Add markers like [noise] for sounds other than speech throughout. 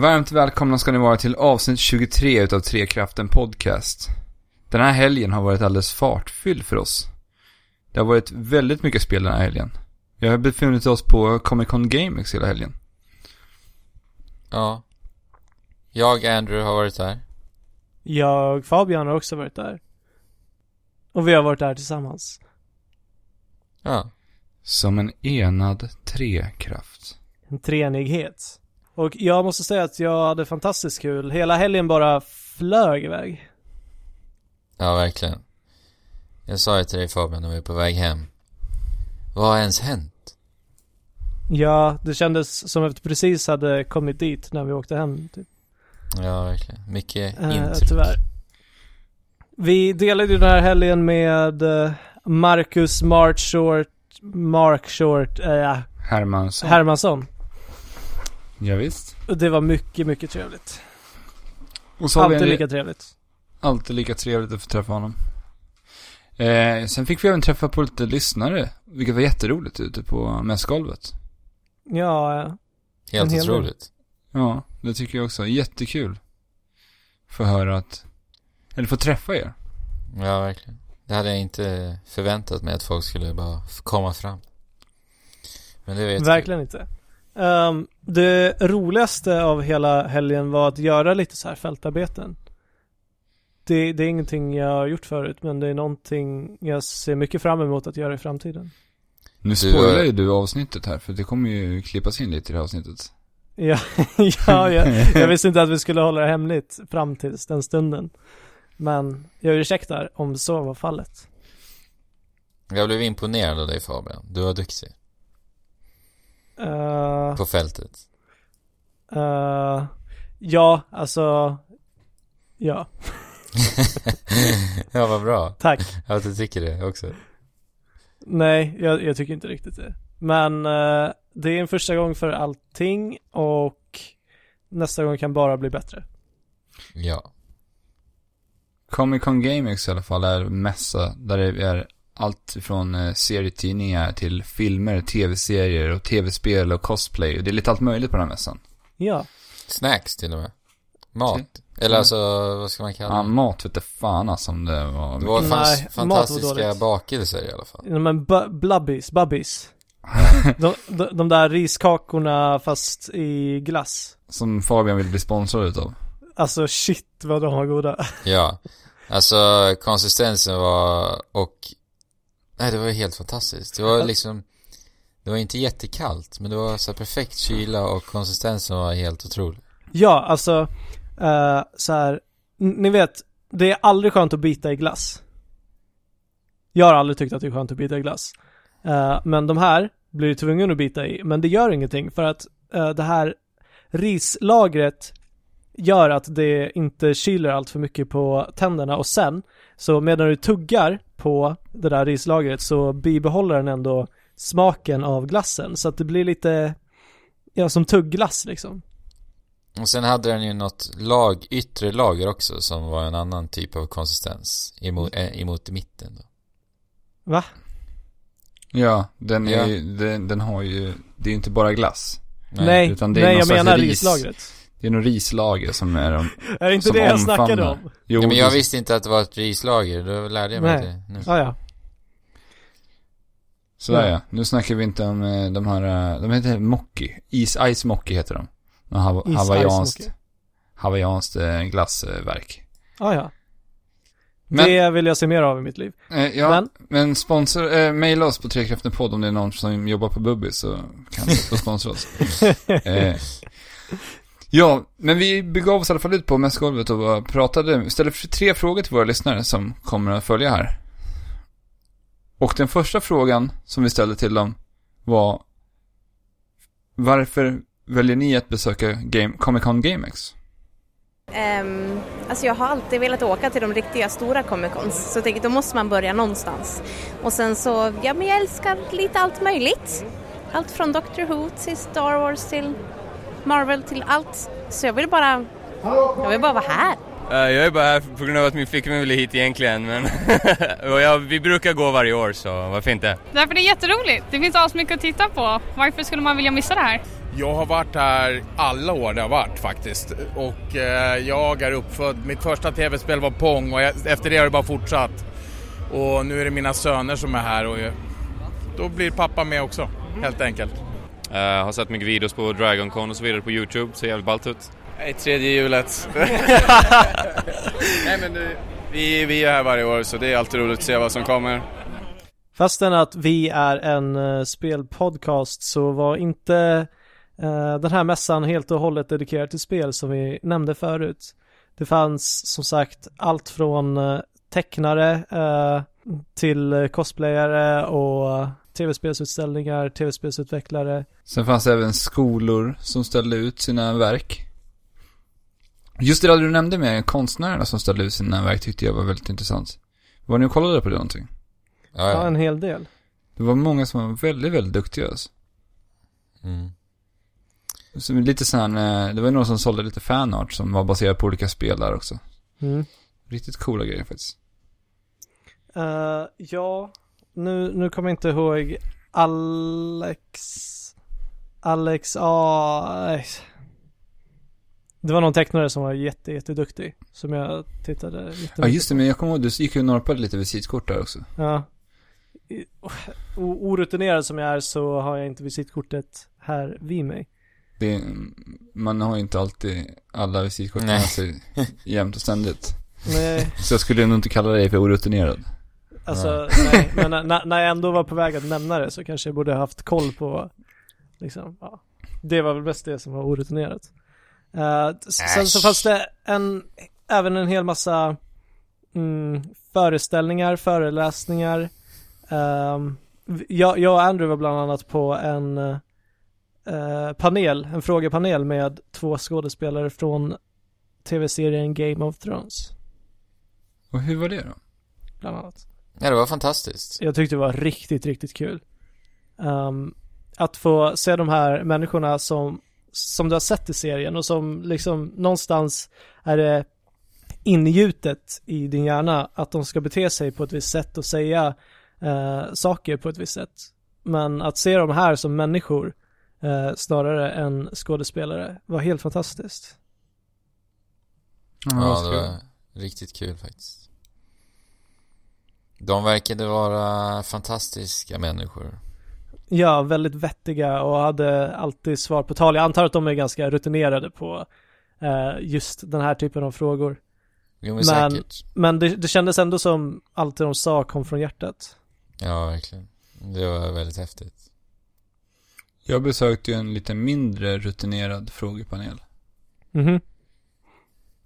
Varmt välkomna ska ni vara till avsnitt 23 utav Trekraften Podcast. Den här helgen har varit alldeles fartfylld för oss. Det har varit väldigt mycket spel den här helgen. Vi har befunnit oss på Comic Con GameX hela helgen. Ja. Jag, Andrew, har varit där. Jag, Fabian har också varit där. Och vi har varit där tillsammans. Ja. Som en enad trekraft. En treenighet. Och jag måste säga att jag hade fantastiskt kul. Hela helgen bara flög iväg. Ja, verkligen. Jag sa ju till dig Fabian när vi var på väg hem. Vad har ens hänt? Ja, det kändes som att vi precis hade kommit dit när vi åkte hem. Typ. Ja, verkligen. Mycket Eh, intryck. tyvärr. Vi delade ju den här helgen med eh, Marcus Mark Short, Mark Short, eh, Hermansson. Hermansson. Ja, visst. Och det var mycket, mycket trevligt. Och så har vi Alltid en, lika trevligt. alltid lika trevligt att få träffa honom. Eh, sen fick vi även träffa på lite lyssnare, vilket var jätteroligt ute på mässgolvet. Ja, Helt otroligt. Ja, det tycker jag också. Jättekul. Få höra att, eller få träffa er. Ja, verkligen. Det hade jag inte förväntat mig att folk skulle bara komma fram. Men det var jättekul. verkligen inte. Ehm, det roligaste av hela helgen var att göra lite så här fältarbeten. Det, det är ingenting jag har gjort förut, men det är någonting jag ser mycket fram emot att göra i framtiden. Nu spoilar eh, ju du avsnittet här, för det kommer ju klippas in lite i det här avsnittet. Ja, [laughs] ja jag, jag visste inte att vi skulle hålla det hemligt fram tills den stunden. Men jag ursäktar om så var fallet. Jag blev imponerad av dig Fabian. Du var duktig. Eh, På fältet. eh, ja, alltså, ja, [laughs] ja, vad bra. tack. Att du tycker det också. Nej, jag, jag tycker inte riktigt det. Men eh, det är en första gång för allting och nästa gång kan bara bli bättre. Ja. Comic Con GameX i alla fall är mässa där det är allt från eh, serietidningar till filmer, tv-serier och tv-spel och cosplay. Och det är lite allt möjligt på den här mässan. Ja, Snacks till och med. Mat. Mm. Eller alltså, vad ska man kalla Ja, det? mat vet fan alltså om det var... Det var Nej, var fantastiska dåligt. bakelser i alla fall. men bu- blubbies, bubbies. [laughs] de, de, de där riskakorna fast i glass. Som Fabian vill bli sponsrad utav. Alltså shit vad de var goda. Ja. Alltså konsistensen var och Nej det var helt fantastiskt. Det var liksom Det var inte jättekallt men det var så perfekt kyla och konsistensen var helt otrolig. Ja, alltså uh, så här, ni vet, det är aldrig skönt att bita i glass. Jag har aldrig tyckt att det är skönt att bita i glass. Eh, men de här blir du tvungen att bita i, men det gör ingenting för att eh, det här rislagret gör att det inte kyler allt för mycket på tänderna och sen så medan du tuggar på det där rislagret så bibehåller den ändå smaken av glassen så att det blir lite ja, som tugglass liksom. Och sen hade den ju något lag, yttre lager också som var en annan typ av konsistens emot, eh, emot mitten då. Va? Ja, den är Ja. ju, den, den har ju, det är ju inte bara glass. Nej, utan det är nej jag menar ris. rislagret. Det är nog rislager som är de, [laughs] Är det inte det jag snackade om? Jo, ja, men jag visste inte att det var ett rislager, då lärde jag mig Nej. det nu. Ah, ja. Sådär Ja. ja. Nu snackar vi inte om eh, de här, eh, de heter Mocky. Is Ice Mocky heter de. De hav- Is hawaiianskt, hawaiianskt eh, glassverk. Ah, ja. Men- det vill jag se mer av i mitt liv. Eh, ja, men, Men, sponsor, eh, maila oss på Trekraften podd om det är någon som jobbar på Bubby så kan du få sponsra oss. [laughs] eh, ja, men vi begav oss i alla fall ut på mässgolvet och pratade, ställde tre frågor till våra lyssnare som kommer att följa här. Och den första frågan som vi ställde till dem var Varför väljer ni att besöka Game, Comic Con GameX? Um, alltså jag har alltid velat åka till de riktiga stora Comic Cons så jag tänkte då måste man börja någonstans. Och sen så, ja men jag älskar lite allt möjligt. Allt från Doctor Who till Star Wars till Marvel till allt. Så jag vill bara, jag vill bara vara här. Eh, Jag är bara här på grund av att min flickvän ville hit egentligen men [laughs] jag, vi brukar gå varje år så varför inte? Därför det är jätteroligt. Det finns mycket att titta på. Varför skulle man vilja missa det här? Jag har varit här alla år det har varit faktiskt. Och eh, jag är uppfödd, mitt första tv-spel var Pong och jag, efter det har det bara fortsatt. Och nu är det mina söner som är här och då blir pappa med också, helt enkelt. Uh, har sett mycket videos på Dragon Con och så vidare på Youtube, ser jävligt ballt ut. Nej, tredje hjulet. [laughs] Nej men det, vi, vi är här varje år så det är alltid roligt att se vad som kommer. Fastän att vi är en uh, spelpodcast så var inte uh, den här mässan helt och hållet dedikerad till spel som vi nämnde förut. Det fanns som sagt allt från uh, tecknare till cosplayare och tv-spelsutställningar, tv-spelsutvecklare. Sen fanns det även skolor som ställde ut sina verk. Just det där du nämnde med konstnärerna som ställde ut sina verk tyckte jag var väldigt intressant. Var ni och kollade på det någonting? Ja, Ja, ja. en hel del. Det var många som var väldigt, väldigt duktiga alltså. Mm. Så lite sån här, eh, det var ju någon som sålde lite fanart som var baserad på olika spel där också. Mm. Riktigt coola grejer faktiskt. Eh, ja, nu, nu kommer jag inte ihåg Alex Alex, nej. Det var någon tecknare som var jätte, jätteduktig Som jag tittade Ja just det, på. men jag kommer ihåg, du gick ju och norpade lite visitkort där också. Ja o- Orutinerad som jag är så har jag inte visitkortet här vid mig Det, man har ju inte alltid alla visitkort med sig [laughs] jämt och ständigt. Nej, Så jag skulle nog inte kalla dig för orutinerad. Alltså [laughs] nej, men när, när jag ändå var på väg att nämna det så kanske jag borde ha haft koll på Liksom, ja. Det var väl bäst det som var orutinerat. S- Sen så fanns det en, även en hel massa mm, föreställningar, föreläsningar. Ehm, jag, jag och Andrew var bland annat på en eh, panel, en frågepanel med två skådespelare från tv-serien Game of Thrones, Och hur var det då? bland annat. Ja, det var fantastiskt. Jag tyckte det var riktigt, riktigt kul. Ehm, att få se de här människorna som, som du har sett i serien och som liksom någonstans är det ingjutet i din hjärna att de ska bete sig på ett visst sätt och säga eh, saker på ett visst sätt. Men att se dem här som människor eh, snarare än skådespelare var helt fantastiskt. Ja, det var riktigt kul faktiskt. De verkade vara fantastiska människor. Ja, väldigt vettiga och hade alltid svar på tal. Jag antar att de är ganska rutinerade på eh, just den här typen av frågor. Jo men, Men- säkert. Men det, det kändes ändå som allt det de sa kom från hjärtat. Ja, verkligen. Det var väldigt häftigt. Jag besökte ju en lite mindre rutinerad frågepanel. Mhm.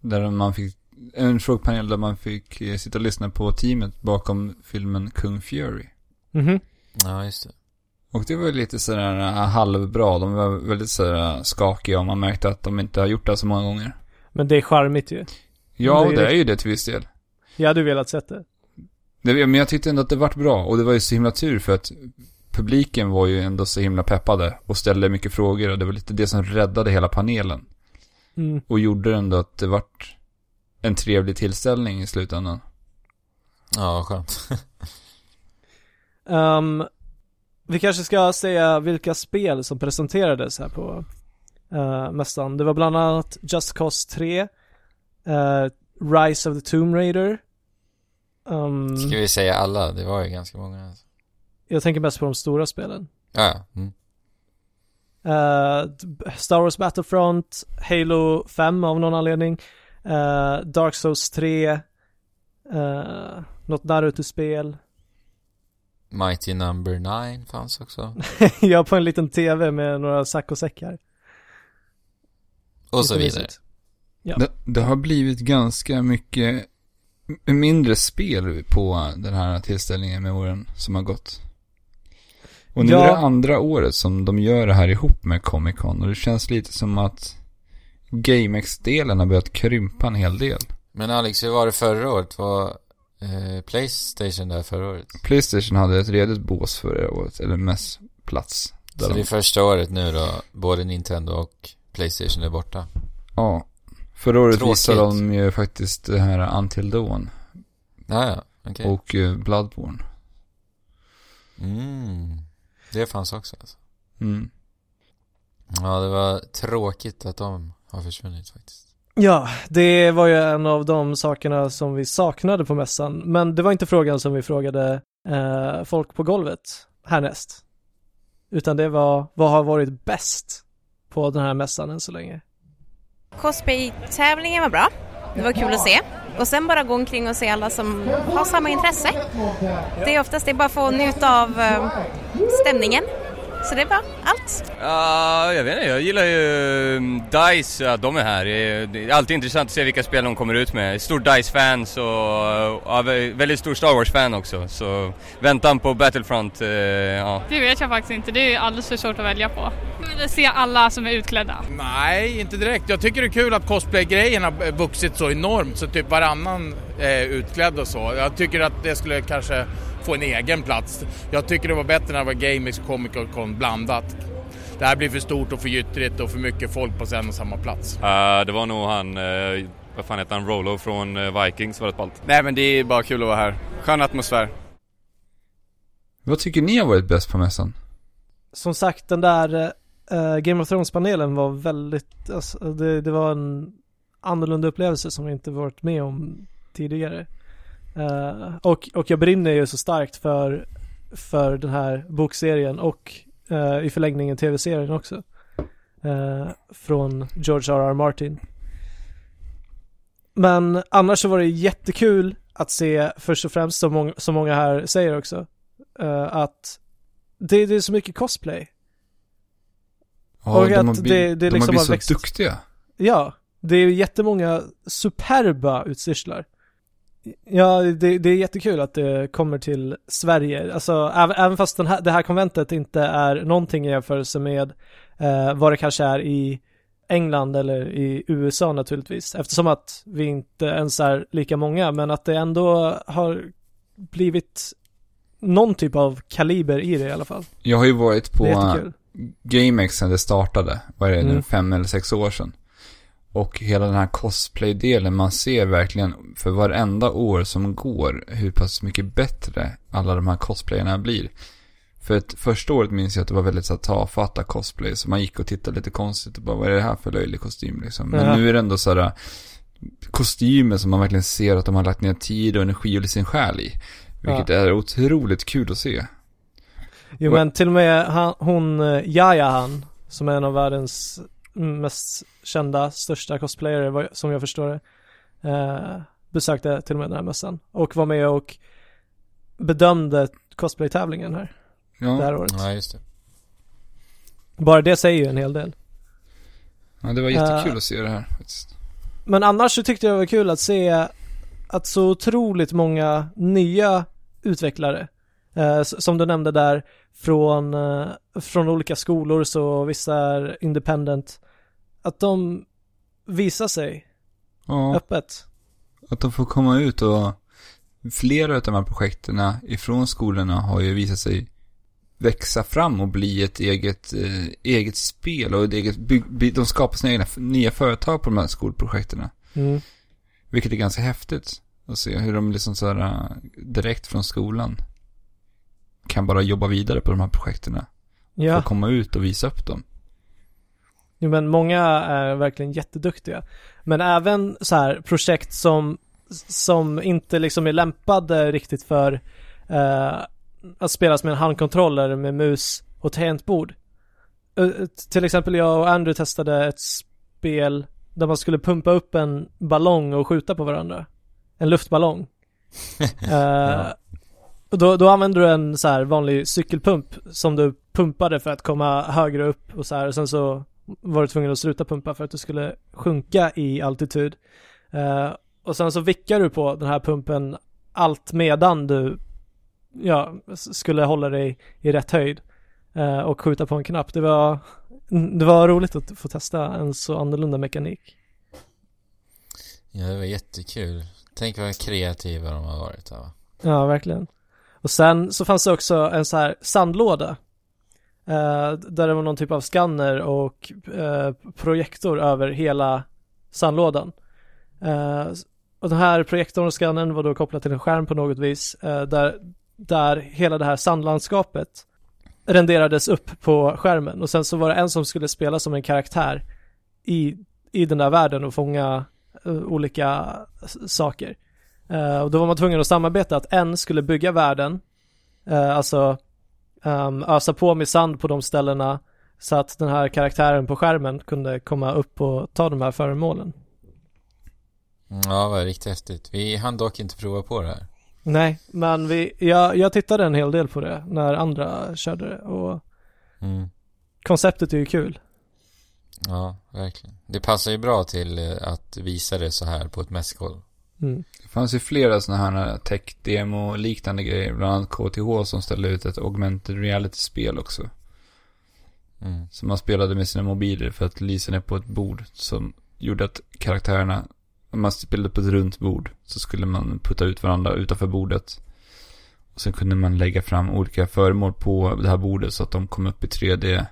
Där man fick, en frågepanel där man fick eh, sitta och lyssna på teamet bakom filmen Kung Fury. Mhm. Ja, just det. Och det var ju lite sådär äh, halvbra. De var väldigt sådär skakiga och man märkte att de inte har gjort det så många gånger. Men det är charmigt ju. Ja, Det är och det är ju det till viss del. Jag hade velat sett det. det. Men jag tyckte ändå att det vart bra. Och det var ju så himla tur för att publiken var ju ändå så himla peppade och ställde mycket frågor. Och det var lite det som räddade hela panelen. Mm. Och gjorde ändå att det vart en trevlig tillställning i slutändan. Ja, skönt. [laughs] Ehm, vi kanske ska säga vilka spel som presenterades här på uh, mässan. Det var bland annat Just Cause 3, eh, Rise of the Tomb Raider. Ehm, Ska vi säga alla? Det var ju ganska många. Alltså. jag tänker mest på de stora spelen. Ja. Mm. Eh, Star Wars Battlefront, Halo 5 av någon anledning, eh, Dark Souls 3, uh, något Naruto-spel. Mighty Number 9 fanns också. [laughs] jag på en liten tv med några saccosäckar. Och så vidare. mysigt. Ja. Det, det har blivit ganska mycket mindre spel på den här tillställningen med åren som har gått. Och nu Ja. är det andra året som de gör det här ihop med Comic Con och det känns lite som att GameX-delen har börjat krympa en hel del. Men Alex, hur var det förra året? Var eh, Playstation där förra året? Playstation hade ett redigt bås förra året, eller mest plats. Så det de, är första året nu då, både Nintendo och Playstation är borta. ja. Förra året Tråkigt. visade de ju faktiskt det här Until Dawn Ja, ja, okej. och eh, Bloodborne. Mm. Det fanns också alltså. Mm. Ja, det var tråkigt att de har försvunnit faktiskt. Ja, det var ju en av de sakerna som vi saknade på mässan. Men det var inte frågan som vi frågade eh, folk på golvet härnäst. Utan det var, vad har varit bäst på den här mässan än så länge? Cosplay-tävlingen var bra. Det var kul att se. Och sen bara gå omkring och se alla som har samma intresse. Det är oftast det är bara att få njuta av eh, stämningen. Så det var allt. Ja, jag vet inte, jag gillar ju um, DICE, ja, de är här. Det är, alltid intressant att se vilka spel de kommer ut med. Stor DICE-fan och ja, vä- väldigt stor Star Wars-fan också. Så väntan på Battlefront, eh, ja. Det vet jag faktiskt inte. Det är alldeles för svårt att välja på. Jag vill se alla som är utklädda. Nej, inte direkt. Jag tycker det är kul att cosplay-grejen har vuxit så enormt så typ varannan är utklädd och så. Jag tycker att det skulle kanske få en egen plats. Jag tycker det var bättre när det var GameX och Comic Con blandat. Det här blir för stort och för gyttrigt och för mycket folk på en och samma plats. Eh, det var nog han, uh, vad fan heter han, Rolo från eh, Vikings var rätt ballt. Nej men det är bara kul att vara här. Skön atmosfär. Vad tycker ni har varit bäst på mässan? Som sagt, den där eh, Game of Thrones-panelen var väldigt, alltså, det, det var en annorlunda upplevelse som jag inte varit med om tidigare. Eh, och, och jag brinner ju så starkt för, för den här bokserien och eh, i förlängningen tv-serien också. Eh, från George R.R. Martin. Men annars så var det jättekul att se först och främst, som många, som många här säger också, att det, det är så mycket cosplay. Ja, Och de att har blivit, det- det de liksom har blivit har så växt. duktiga. Ja, det är jättemånga superba utstyrslar. Ja, det, det är jättekul att det kommer till Sverige. Alltså, även, även fast här, det här konventet inte är någonting i jämförelse med eh, vad det kanske är i England eller i USA naturligtvis. Eftersom att vi inte ens är lika många, men att det ändå har blivit någon typ av kaliber i det i alla fall. Jag har ju varit på. GameX sen det startade, vad är det nu, Mm. fem eller sex år sedan. Och hela den här cosplay-delen, man ser verkligen för varenda år som går hur pass mycket bättre alla de här cosplayerna blir. För ett första året minns jag att det var väldigt så här, tafatta cosplay, så man gick och tittade lite konstigt och bara vad är det här för löjlig kostym liksom. Men Ja. nu är det ändå så här kostymer som man verkligen ser att de har lagt ner tid och energi och sin själ i. Vilket är otroligt kul att se. Jo Vad- men till och med han, hon, eh, Jaja han, som är en av världens mest kända, största cosplayare som jag förstår det, eh, besökte till och med den här mässan och var med och bedömde cosplay-tävlingen här Ja. det här året. Ja, just det. Bara det säger ju en hel del. Ja, det var jättekul Eh, att se det här faktiskt. Men annars så tyckte jag det var kul att se att så otroligt många nya utvecklare, eh, som du nämnde där, från, eh, från olika skolor så vissa är independent, att de visar sig Ja, öppet. att de får komma ut och flera av de här projekten ifrån skolorna har ju visat sig växa fram och bli ett eget, eh, eget spel och ett eget bygg, by- de skapar sina egna nya företag på de här skolprojekten. Mm. Vilket är ganska häftigt att se hur de liksom så här direkt från skolan kan bara jobba vidare på de här projekten. Ja, Få komma ut och visa upp dem. jo, men många är verkligen jätteduktiga. Men även så här projekt som, som inte liksom är lämpade riktigt för eh, att spelas med en handkontroller med mus och tangentbord. Eh, till exempel jag och Andrew testade ett spel där man skulle pumpa upp en ballong och skjuta på varandra. En luftballong. [laughs] Eh, och då, då använder du en så här vanlig cykelpump som du pumpade för att komma högre upp och så här och sen så var du tvungen att sluta pumpa för att du skulle sjunka i altitud. Eh, och sen så vickar du på den här pumpen allt medan du ja, skulle hålla dig i rätt höjd eh, och skjuta på en knapp. Det var, [laughs] det var roligt att få testa en så annorlunda mekanik. Ja, det var jättekul. Tänk vad kreativa de har varit här va? Ja, verkligen. Och sen så fanns det också en så här sandlåda. Eh, där det var någon typ av skanner och eh, projektor över hela sandlådan. Eh, och den här projektorn och skannern var då kopplad till en skärm på något vis. Eh, där, där hela det här sandlandskapet renderades upp på skärmen och sen så var det en som skulle spela som en karaktär i, i den där världen och fånga eh, olika saker. Eh, och då var man tvungen att samarbeta att en skulle bygga världen, eh, alltså um, ösa på med sand på de ställena så att den här karaktären på skärmen kunde komma upp och ta de här föremålen. Ja, det var riktigt häftigt. Vi hann dock inte prova på det här. Nej, men vi, jag, jag tittade en hel del på det när andra körde det och Mm. konceptet är ju kul. Ja, verkligen. Det passar ju bra till eh, att visa det så här på ett mässgolv. Mm. Det fanns ju flera sådana här tech-demo-liknande grejer. Bland annat KTH som ställde ut ett augmented reality-spel också. Mm. Som man spelade med sina mobiler för att lysa ner på ett bord. Som gjorde att karaktärerna, om man spelade på ett runt bord, så skulle man putta ut varandra utanför bordet. Och sen kunde man lägga fram olika föremål på det här bordet så att de kom upp i 3D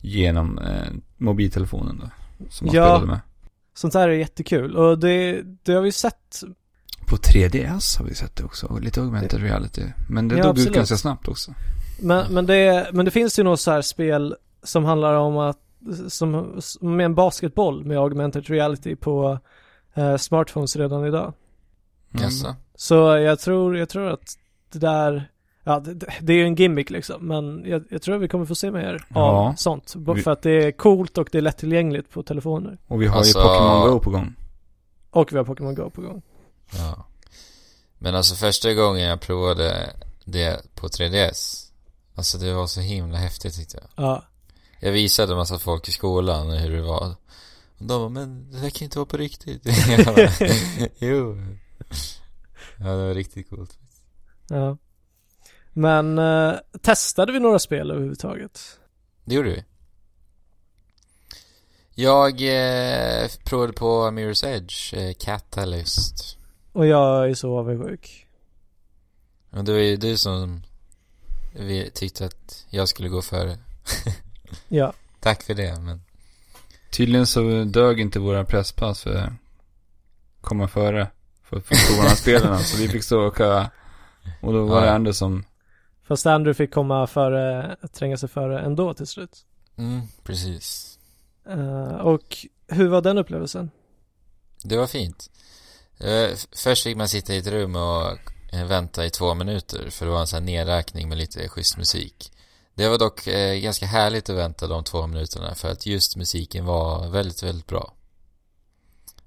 genom eh, mobiltelefonen då. Som man Ja. spelade med. Sånt där är jättekul och det, det har vi sett. På 3DS har vi sett det också. Och lite augmented reality. Men det Ja, dog absolut. ut ganska snabbt också. Men, men, det, men det finns ju något så här spel som handlar om att, som, med en basketboll med augmented reality på eh, smartphones redan idag. Mm. Jaså? Så jag tror, jag tror att det där, ja det, det- är ju en gimmick liksom, men jag, jag tror att vi kommer få se mer av Ja. sånt. Bara Vi- För att det är coolt och det är lättillgängligt på telefoner. Och vi har Alltså- ju Pokémon Go på gång. Och vi har Pokémon Go på gång. Ja. Men alltså första gången jag provade det på 3DS. Alltså det var så himla häftigt tyckte jag. Ja. Jag visade en massa folk i skolan hur det var. Och de bara, men det där kan inte vara på riktigt. [laughs] Bara, [laughs] jo. Ja, det var riktigt coolt. ja. Men eh, testade vi några spel överhuvudtaget? Det gjorde vi. Jag eh, provade på Mirror's Edge, eh, Catalyst. Och jag är så avundsjuk. Och det var ju du som vi tyckte att jag skulle gå före. [laughs] Ja. Tack för det, men Tydligen så dög inte våra presspass för att komma före. För att få prova de här spelarna. [laughs] Så vi fick stå och köa. Och då var Ja. det ändå som, Fast Andrew fick komma före, tränga sig före ändå till slut. mm, precis. Eh, och hur var den upplevelsen? Det var fint. F- Först fick man sitta i ett rum och eh, vänta i två minuter för det var en sån här nedräkning med lite schysst musik. Det var dock eh, ganska härligt att vänta de två minuterna för att just musiken var väldigt, väldigt bra.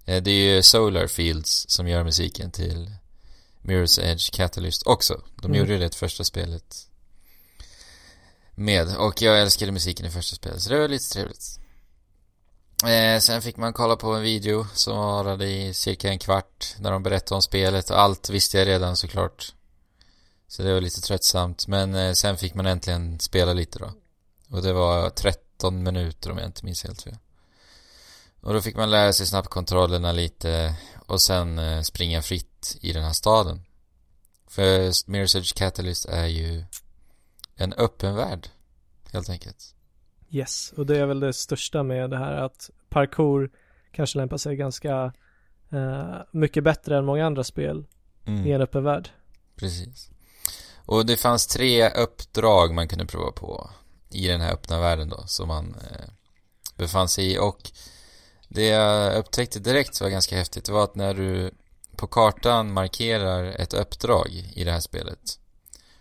Det är ju Solar Fields som gör musiken till Mirror's Edge Catalyst också. De Mm. gjorde det första spelet med och jag älskade musiken i första spelet så det var lite trevligt. Eh, sen fick man kolla på en video som varade i cirka en kvart när de berättade om spelet och allt visste jag redan såklart. Så det var lite tröttsamt men eh, sen fick man äntligen spela lite då. Och det var 13 minuter om jag inte minns helt fel. Och då fick man lära sig snabbt kontrollerna lite och sen eh, springa fritt i den här staden. För Mirror's Edge Catalyst är ju en öppen värld helt enkelt. Yes, och det är väl det största med det här att parkour kanske lämpar sig ganska eh, mycket bättre än många andra spel Mm. i en öppen värld. Precis. Och det fanns tre uppdrag man kunde prova på i den här öppna världen då, som man eh, befann sig i. Och det jag upptäckte direkt var ganska häftigt var att när du på kartan markerar ett uppdrag i det här spelet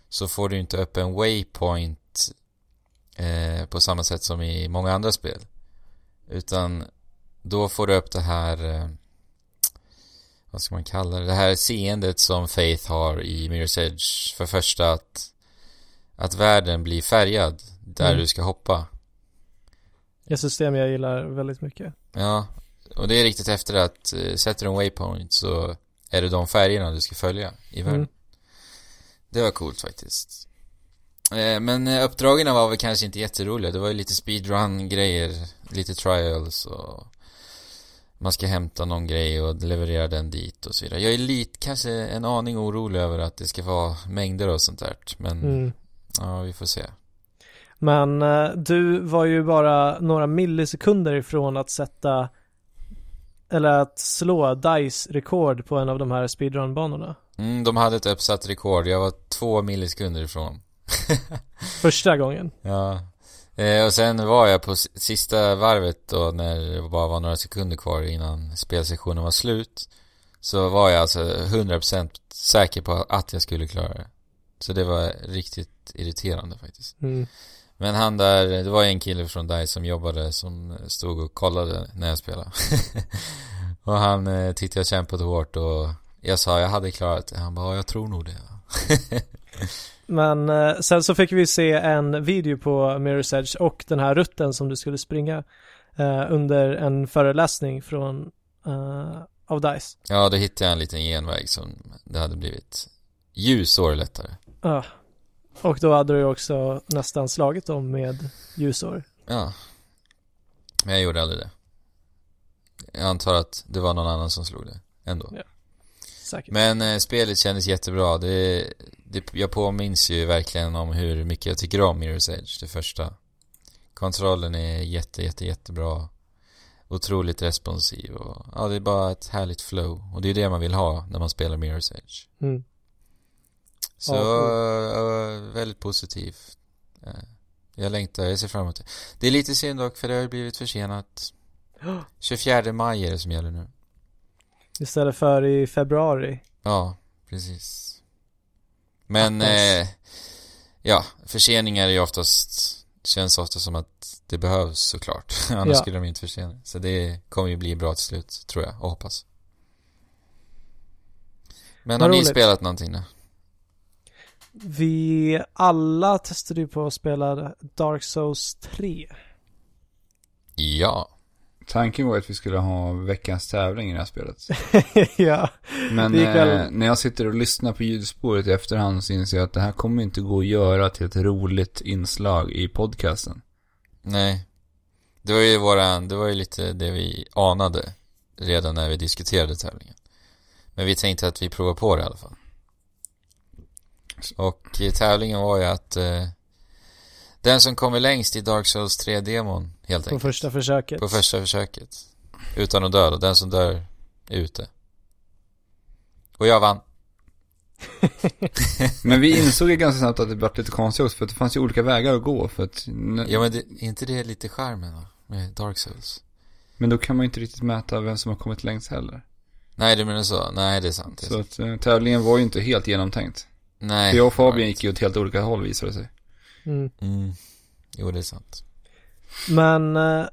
så får du inte upp en waypoint eh, på samma sätt som i många andra spel. Utan då får du upp det här eh, vad ska man kalla det? Det här seendet som Faith har i Mirror's Edge för första att att världen blir färgad där Mm. du ska hoppa. Ett system jag gillar väldigt mycket. Ja, och det är riktigt efter att eh, sätter du en waypoint så är det de färgerna du ska följa i världen. Mm. Det var coolt faktiskt. Eh, Men eh, uppdragen var väl kanske inte jätteroliga. Det var ju lite speedrun-grejer, lite trials och man ska hämta någon grej och leverera den dit och så vidare. Jag är lite, kanske en aning orolig över att det ska vara mängder och sånt där. Men Mm. ja, vi får se. Men eh, du var ju bara några millisekunder ifrån att sätta eller att slå DICE rekord på en av de här speedrun-banorna. Mm, de hade ett uppsatt rekord. Jag var två millisekunder ifrån. [laughs] Första gången. Ja. Eh, och sen var jag på sista varvet då när det bara var några sekunder kvar innan spelsessionen var slut. Så var jag alltså 100% säker på att jag skulle klara det. Så det var riktigt irriterande faktiskt. Mm. Men han där, det var en kille från dig som jobbade som stod och kollade när jag spelade. [laughs] och han eh, tyckte jag kämpade hårt och jag sa jag hade klarat det. Han bara, ja, jag tror nog det. [laughs] Men eh, sen så fick vi se en video på Mirror's Edge och den här rutten som du skulle springa eh, under en föreläsning från eh, av DICE. Ja, då hittade jag en liten genväg som det hade blivit ljusår lättare. Ja. Och då hade du också nästan slagit dem med ljusår. Ja. Men jag gjorde aldrig det. Jag antar att det var någon annan som slog det ändå. Ja. Säkert. Men eh, spelet kändes jättebra. Det, det, jag påminns ju verkligen om hur mycket jag tycker om Mirror's Edge, det första. Kontrollen är jätte, jätte, jättebra. Otroligt responsiv och ja, det är bara ett härligt flow. Och det är det man vill ha när man spelar Mirror's Edge. Mm. Så eh, väldigt positivt. Eh, jag längtar, jag ser fram emot det. Det är lite synd dock för det har ju blivit försenat. [gasps] 24 maj är det som gäller nu. Istället för i februari. Ja, precis. Men, eh, ja, förseningar är ju oftast, känns ofta som att det behövs såklart. [laughs] Annars Ja. skulle de inte försena. Så det kommer ju bli bra till slut, tror jag, och hoppas. Men Vad har ni roligt. spelat någonting då? Vi alla testade ju på att spela Dark Souls 3. Ja. Tanken var att vi skulle ha veckans tävling i det här spelet. [laughs] ja, Men eh, när jag sitter och lyssnar på ljudspåret i efterhand så inser jag att det här kommer inte gå att göra till ett roligt inslag i podcasten. Nej. Det var ju våran, det var ju lite det vi anade redan när vi diskuterade tävlingen. Men vi tänkte att vi provar på det i alla fall. Och eh, tävlingen var ju att eh, den som kommer längst i Dark Souls 3-demon helt på enkelt. första försöket. På första försöket. Utan att dö då. Den som dör är ute. Och jag vann. [laughs] Men vi insåg ju ganska snabbt att det blev lite konstigt också för att det fanns ju olika vägar att gå för att Ja men det, är inte det lite charmen då? Med Dark Souls? Men då kan man ju inte riktigt mäta vem som har kommit längst heller. Nej du menar så? Nej det är sant. Det är Så sant. att eh, tävlingen var ju inte helt genomtänkt. Nej. För jag och Fabian gick ju åt helt olika håll visade det sig. Mm. Mm. Jo, det är sant. Men eh,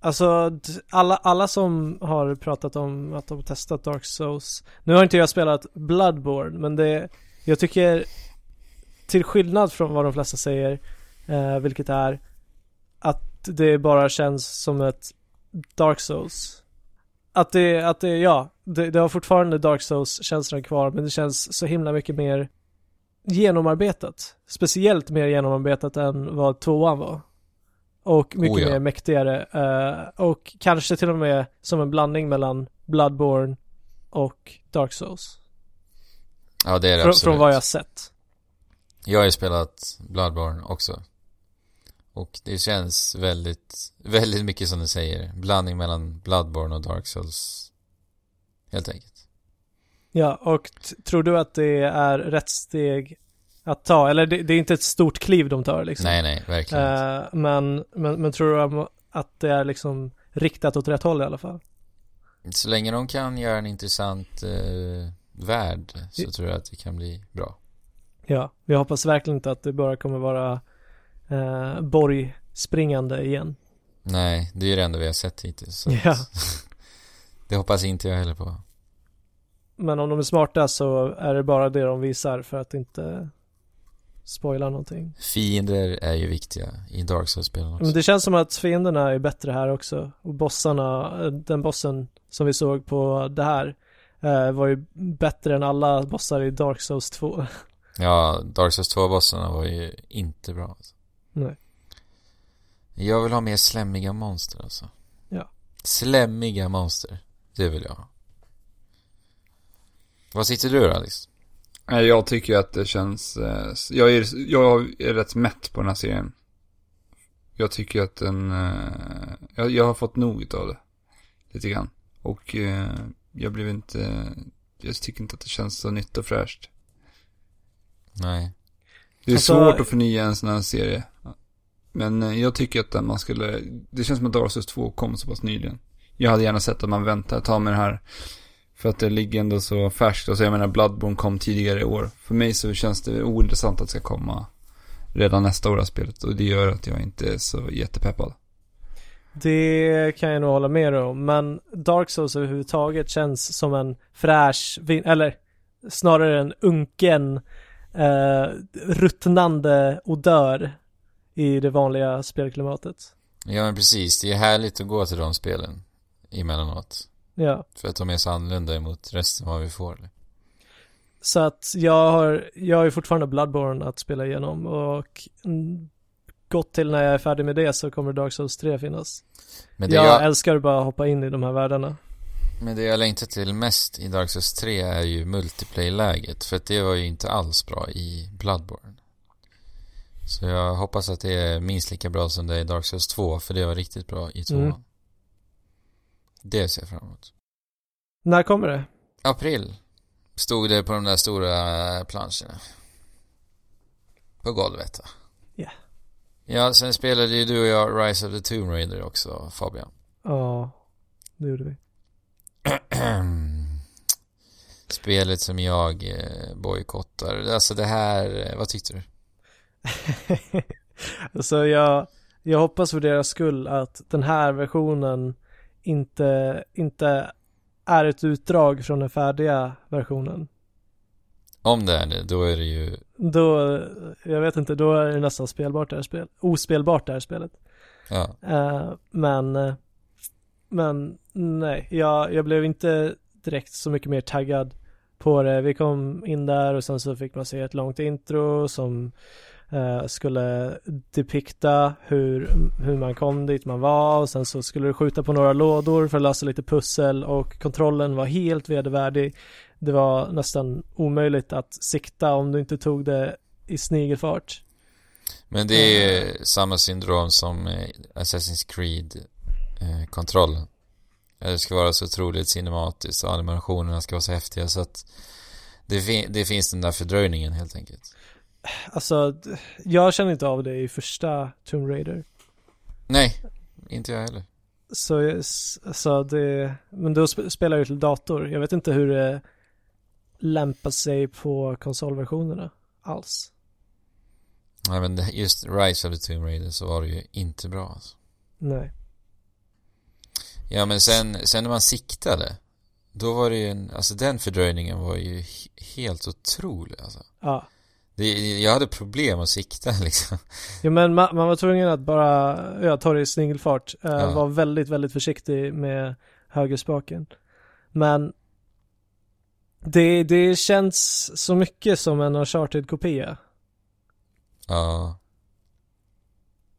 alltså alla, alla som har pratat om att de har testat Dark Souls. Nu har inte jag spelat Bloodborne men det, jag tycker till skillnad från vad de flesta säger, eh, vilket är att det bara känns som ett Dark Souls. Att det, att det, ja, det, det har fortfarande Dark Souls-känslan kvar men det känns så himla mycket mer genomarbetat. Speciellt mer genomarbetat än vad tvåan var. Och mycket Oh ja. mer mäktigare. eh, och kanske till och med som en blandning mellan Bloodborne och Dark Souls. Ja, det är det Frå, absolut. från vad jag sett. Jag har ju spelat Bloodborne också. Och det känns väldigt, väldigt mycket som du säger. Blandning mellan Bloodborne och Dark Souls. Helt enkelt. Ja, och tror du att det är rätt steg att ta? Eller det, det är inte ett stort kliv de tar liksom. Nej, nej, verkligen. Eh, men, men, men tror du att det är liksom riktat åt rätt håll i alla fall? Så länge de kan göra en intressant eh, värld så I- tror jag att det kan bli bra. Ja, vi hoppas verkligen inte att det bara kommer vara eh, borgspringande igen. Nej, det är ju det enda vi har sett hittills. Ja. [laughs] det hoppas inte jag heller på. Men om de är smarta så är det bara det de visar för att inte spoila någonting. Fiender är ju viktiga i Dark Souls-spelen också. Men det känns som att fienderna är bättre här också. Och bossarna, eh, den bossen som vi såg på det här eh, var ju bättre än alla bossar i Dark Souls 2. [laughs] Ja, Dark Souls 2-bossarna var ju inte bra. Alltså. Nej. Jag vill ha mer slämmiga monster alltså. Ja. Slämmiga monster. Det vill jag ha. Vad sitter du då Alex? Nej, jag tycker att det känns, eh, jag är, jag är rätt mätt på den här serien. Jag tycker att den, eh, jag, jag har fått nog av det. Lite grann. Och eh, jag blev inte, jag tycker inte att det känns så nytt och fräscht. Nej. Det är Alltså- svårt att förnya en sån här serie. Men jag tycker att man skulle, det känns som att Dark Souls 2 kom så pass nyligen. Jag hade gärna sett att man väntar tag med det här. För att det ligger ändå så färskt. Alltså jag menar Bloodborne kom tidigare i år. För mig så känns det ointressant att det ska komma redan nästa år av spelet. Och det gör att jag inte är så jättepeppad. Det kan jag nog hålla med om, men Dark Souls överhuvudtaget känns som en fräsch, vin- eller snarare en unken, eh, ruttnande odör i det vanliga spelklimatet. Ja men precis, det är härligt att gå till de spelen emellanåt. Ja, För att de är så annorlunda emot resten vad vi får. så att jag har, jag har ju fortfarande Bloodborne att spela igenom och gott till när jag är färdig med det så kommer Dark Souls 3 finnas. Men det, jag, jag, älskar att bara hoppa in i de här världarna. men det jag längtar till mest i Dark Souls 3 är ju multiplayer-läget. För att det var ju inte alls bra i Bloodborne. Så jag hoppas att det är minst lika bra som det är i Dark Souls 2. För det var riktigt bra i 2 Mm. Det ser jag fram emot. När kommer det? April. Stod det på de där stora planscherna. På golvet va? Ja. Ja, sen spelade ju du och jag Rise of the Tomb Raider också, Fabian. Ja, det gjorde vi. [clears throat] Spelet som jag eh, bojkottar. Alltså det här, eh, vad tyckte du? [laughs] Så jag, jag hoppas för deras skull att den här versionen inte, inte är ett utdrag från den färdiga versionen. Om det är det, då är det ju... Då, jag vet inte, då är det nästan spelbart det här spelet. Ospelbart det här spelet. Ja. Eh, men, eh, men nej, jag, jag blev inte direkt så mycket mer taggad på det. Vi kom in där och sen så fick man se ett långt intro som skulle depikta hur, hur man kom dit man var och sen så skulle du skjuta på några lådor för att lösa lite pussel och kontrollen var helt vedervärdig. Det var nästan omöjligt att sikta om du inte tog det i snigelfart. Men det är ju samma syndrom som eh, Assassin's Creed eh. Det ska vara så otroligt cinematiskt och animationerna ska vara så häftiga så att det, fin- det finns den där fördröjningen helt enkelt. Alltså, jag känner inte av det i första Tomb Raider. Nej, inte jag heller. Så, så det, men då sp- spelar jag ju till dator. Jag vet inte hur det lämpar sig på konsolversionerna alls. Nej men just Rise of the Tomb Raider så var det ju inte bra alltså. Nej. Ja men sen, sen när man siktade Då var det ju en, alltså den fördröjningen var ju he- helt otrolig alltså. Ja. Det, jag hade problem att sikta [laughs] liksom. Jo men man, man var tvungen att bara, ja, ta det i snigelfart. Uh, Ja. Var väldigt, väldigt försiktig med högerspaken. Men det, det känns så mycket som en Uncharted-kopia. Ja.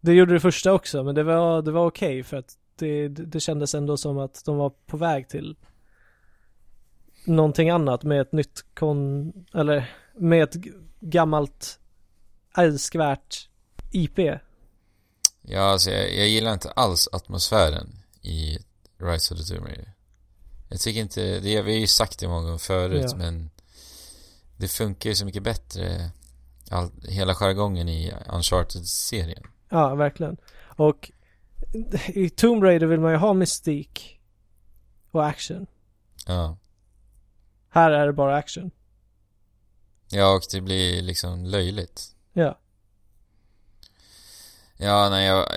Det gjorde det första också, men det var, det var okej för att det, det kändes ändå som att de var på väg till någonting annat med ett nytt kon, eller med ett gammalt älskvärt IP. Ja alltså jag, jag gillar inte alls atmosfären i Rise of the Tomb Raider. Jag tycker inte, det, vi har ju sagt det många gånger förut Ja. men Det funkar ju så mycket bättre all, Hela jargongen i Uncharted-serien. Ja, verkligen. Och i Tomb Raider vill man ju ha mystik och action. Ja. Här är det bara action. Ja och det blir liksom löjligt. Ja. Ja, nej jag,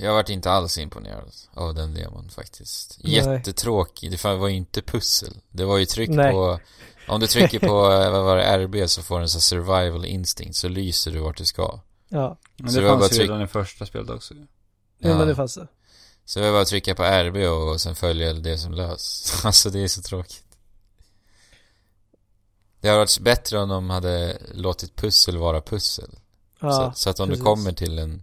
jag varit inte alls imponerad av den demon faktiskt. Nej. Jättetråkig, det var ju inte pussel. Det var ju tryck Nej. på, om du trycker på, [laughs] eh, vad var det, RB så får du en sån här survival instinct så lyser du vart du ska. Ja. Men Så det det fanns ju tryck- redan i första spelet också. Ja, men det fanns det. Så det var bara att trycka på RB och sen följa det som lös. [laughs] Alltså det är så tråkigt. Det hade varit bättre om de hade låtit pussel vara pussel. Ja, så, så att om precis. du kommer till en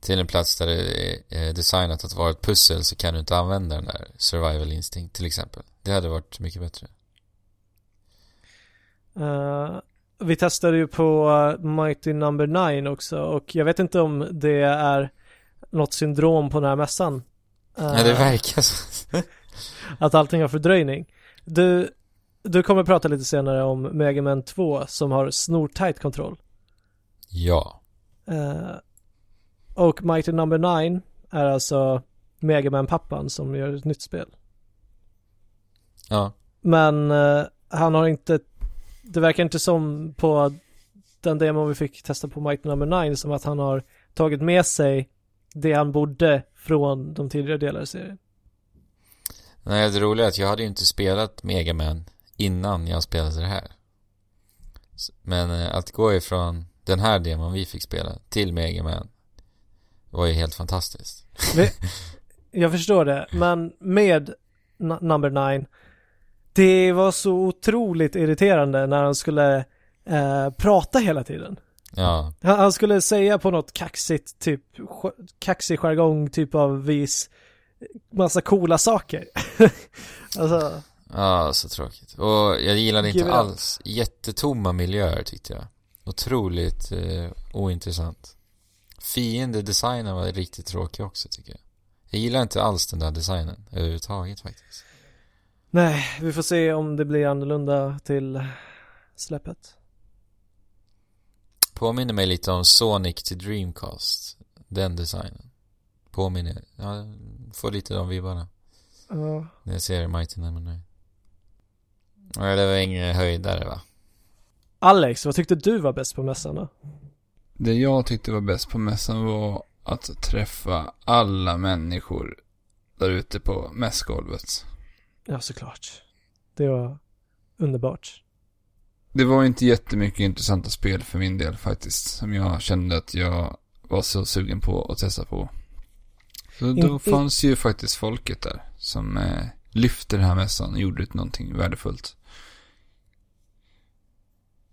till en plats där det är designat att vara ett pussel så kan du inte använda den där survival instinct till exempel. Det hade varit mycket bättre. Eh, vi testade ju på uh, Mighty Number 9 också och jag vet inte om det är något syndrom på den här mässan. Eh, Ja, det verkar så. [laughs] att allting har fördröjning. Du, du kommer prata lite senare om Mega Man 2 som har snortajt kontroll. Ja. Eh, och Mighty Number 9 är alltså Megaman-pappan som gör ett nytt spel. Ja. Men eh, han har inte, det verkar inte som på den demo vi fick testa på Mighty Number 9 som att han har tagit med sig det han borde från de tidigare delarna i serien. Nej, det roliga är att jag hade ju inte spelat Mega Man innan jag spelade det här. Men eh, att gå ifrån den här demon vi fick spela till Mega Man var ju helt fantastiskt. [laughs] Jag förstår det, men med Number 9 det var så otroligt irriterande när han skulle eh, prata hela tiden. Ja, Han, han skulle säga på något kaxigt, typ kaxig jargong typ av vis massa coola saker. [laughs] alltså, ja så tråkigt. Och jag gillade inte alls jättetomma miljöer tyckte jag. Otroligt eh, ointressant. Fiendedesignen var riktigt tråkig också tycker jag. Jag gillar inte alls den där designen överhuvudtaget faktiskt. nej, vi får se om det blir annorlunda till släppet. Påminner mig lite om Sonic till Dreamcast. Den designen. Påminner, ja, får lite de vibbarna. Ja. När jag ser Mighty Number 9. Nej, det var ingen höjdare va? Alex, vad tyckte du var bäst på mässan då? Det jag tyckte var bäst på mässan var att träffa alla människor där ute på mässgolvet. Ja, såklart. Det var underbart. Det var inte jättemycket intressanta spel för min del faktiskt. Som jag kände att jag var så sugen på att testa på. Så In- då in- fanns ju faktiskt folket där. Som eh, lyfte den här mässan och gjorde någonting värdefullt.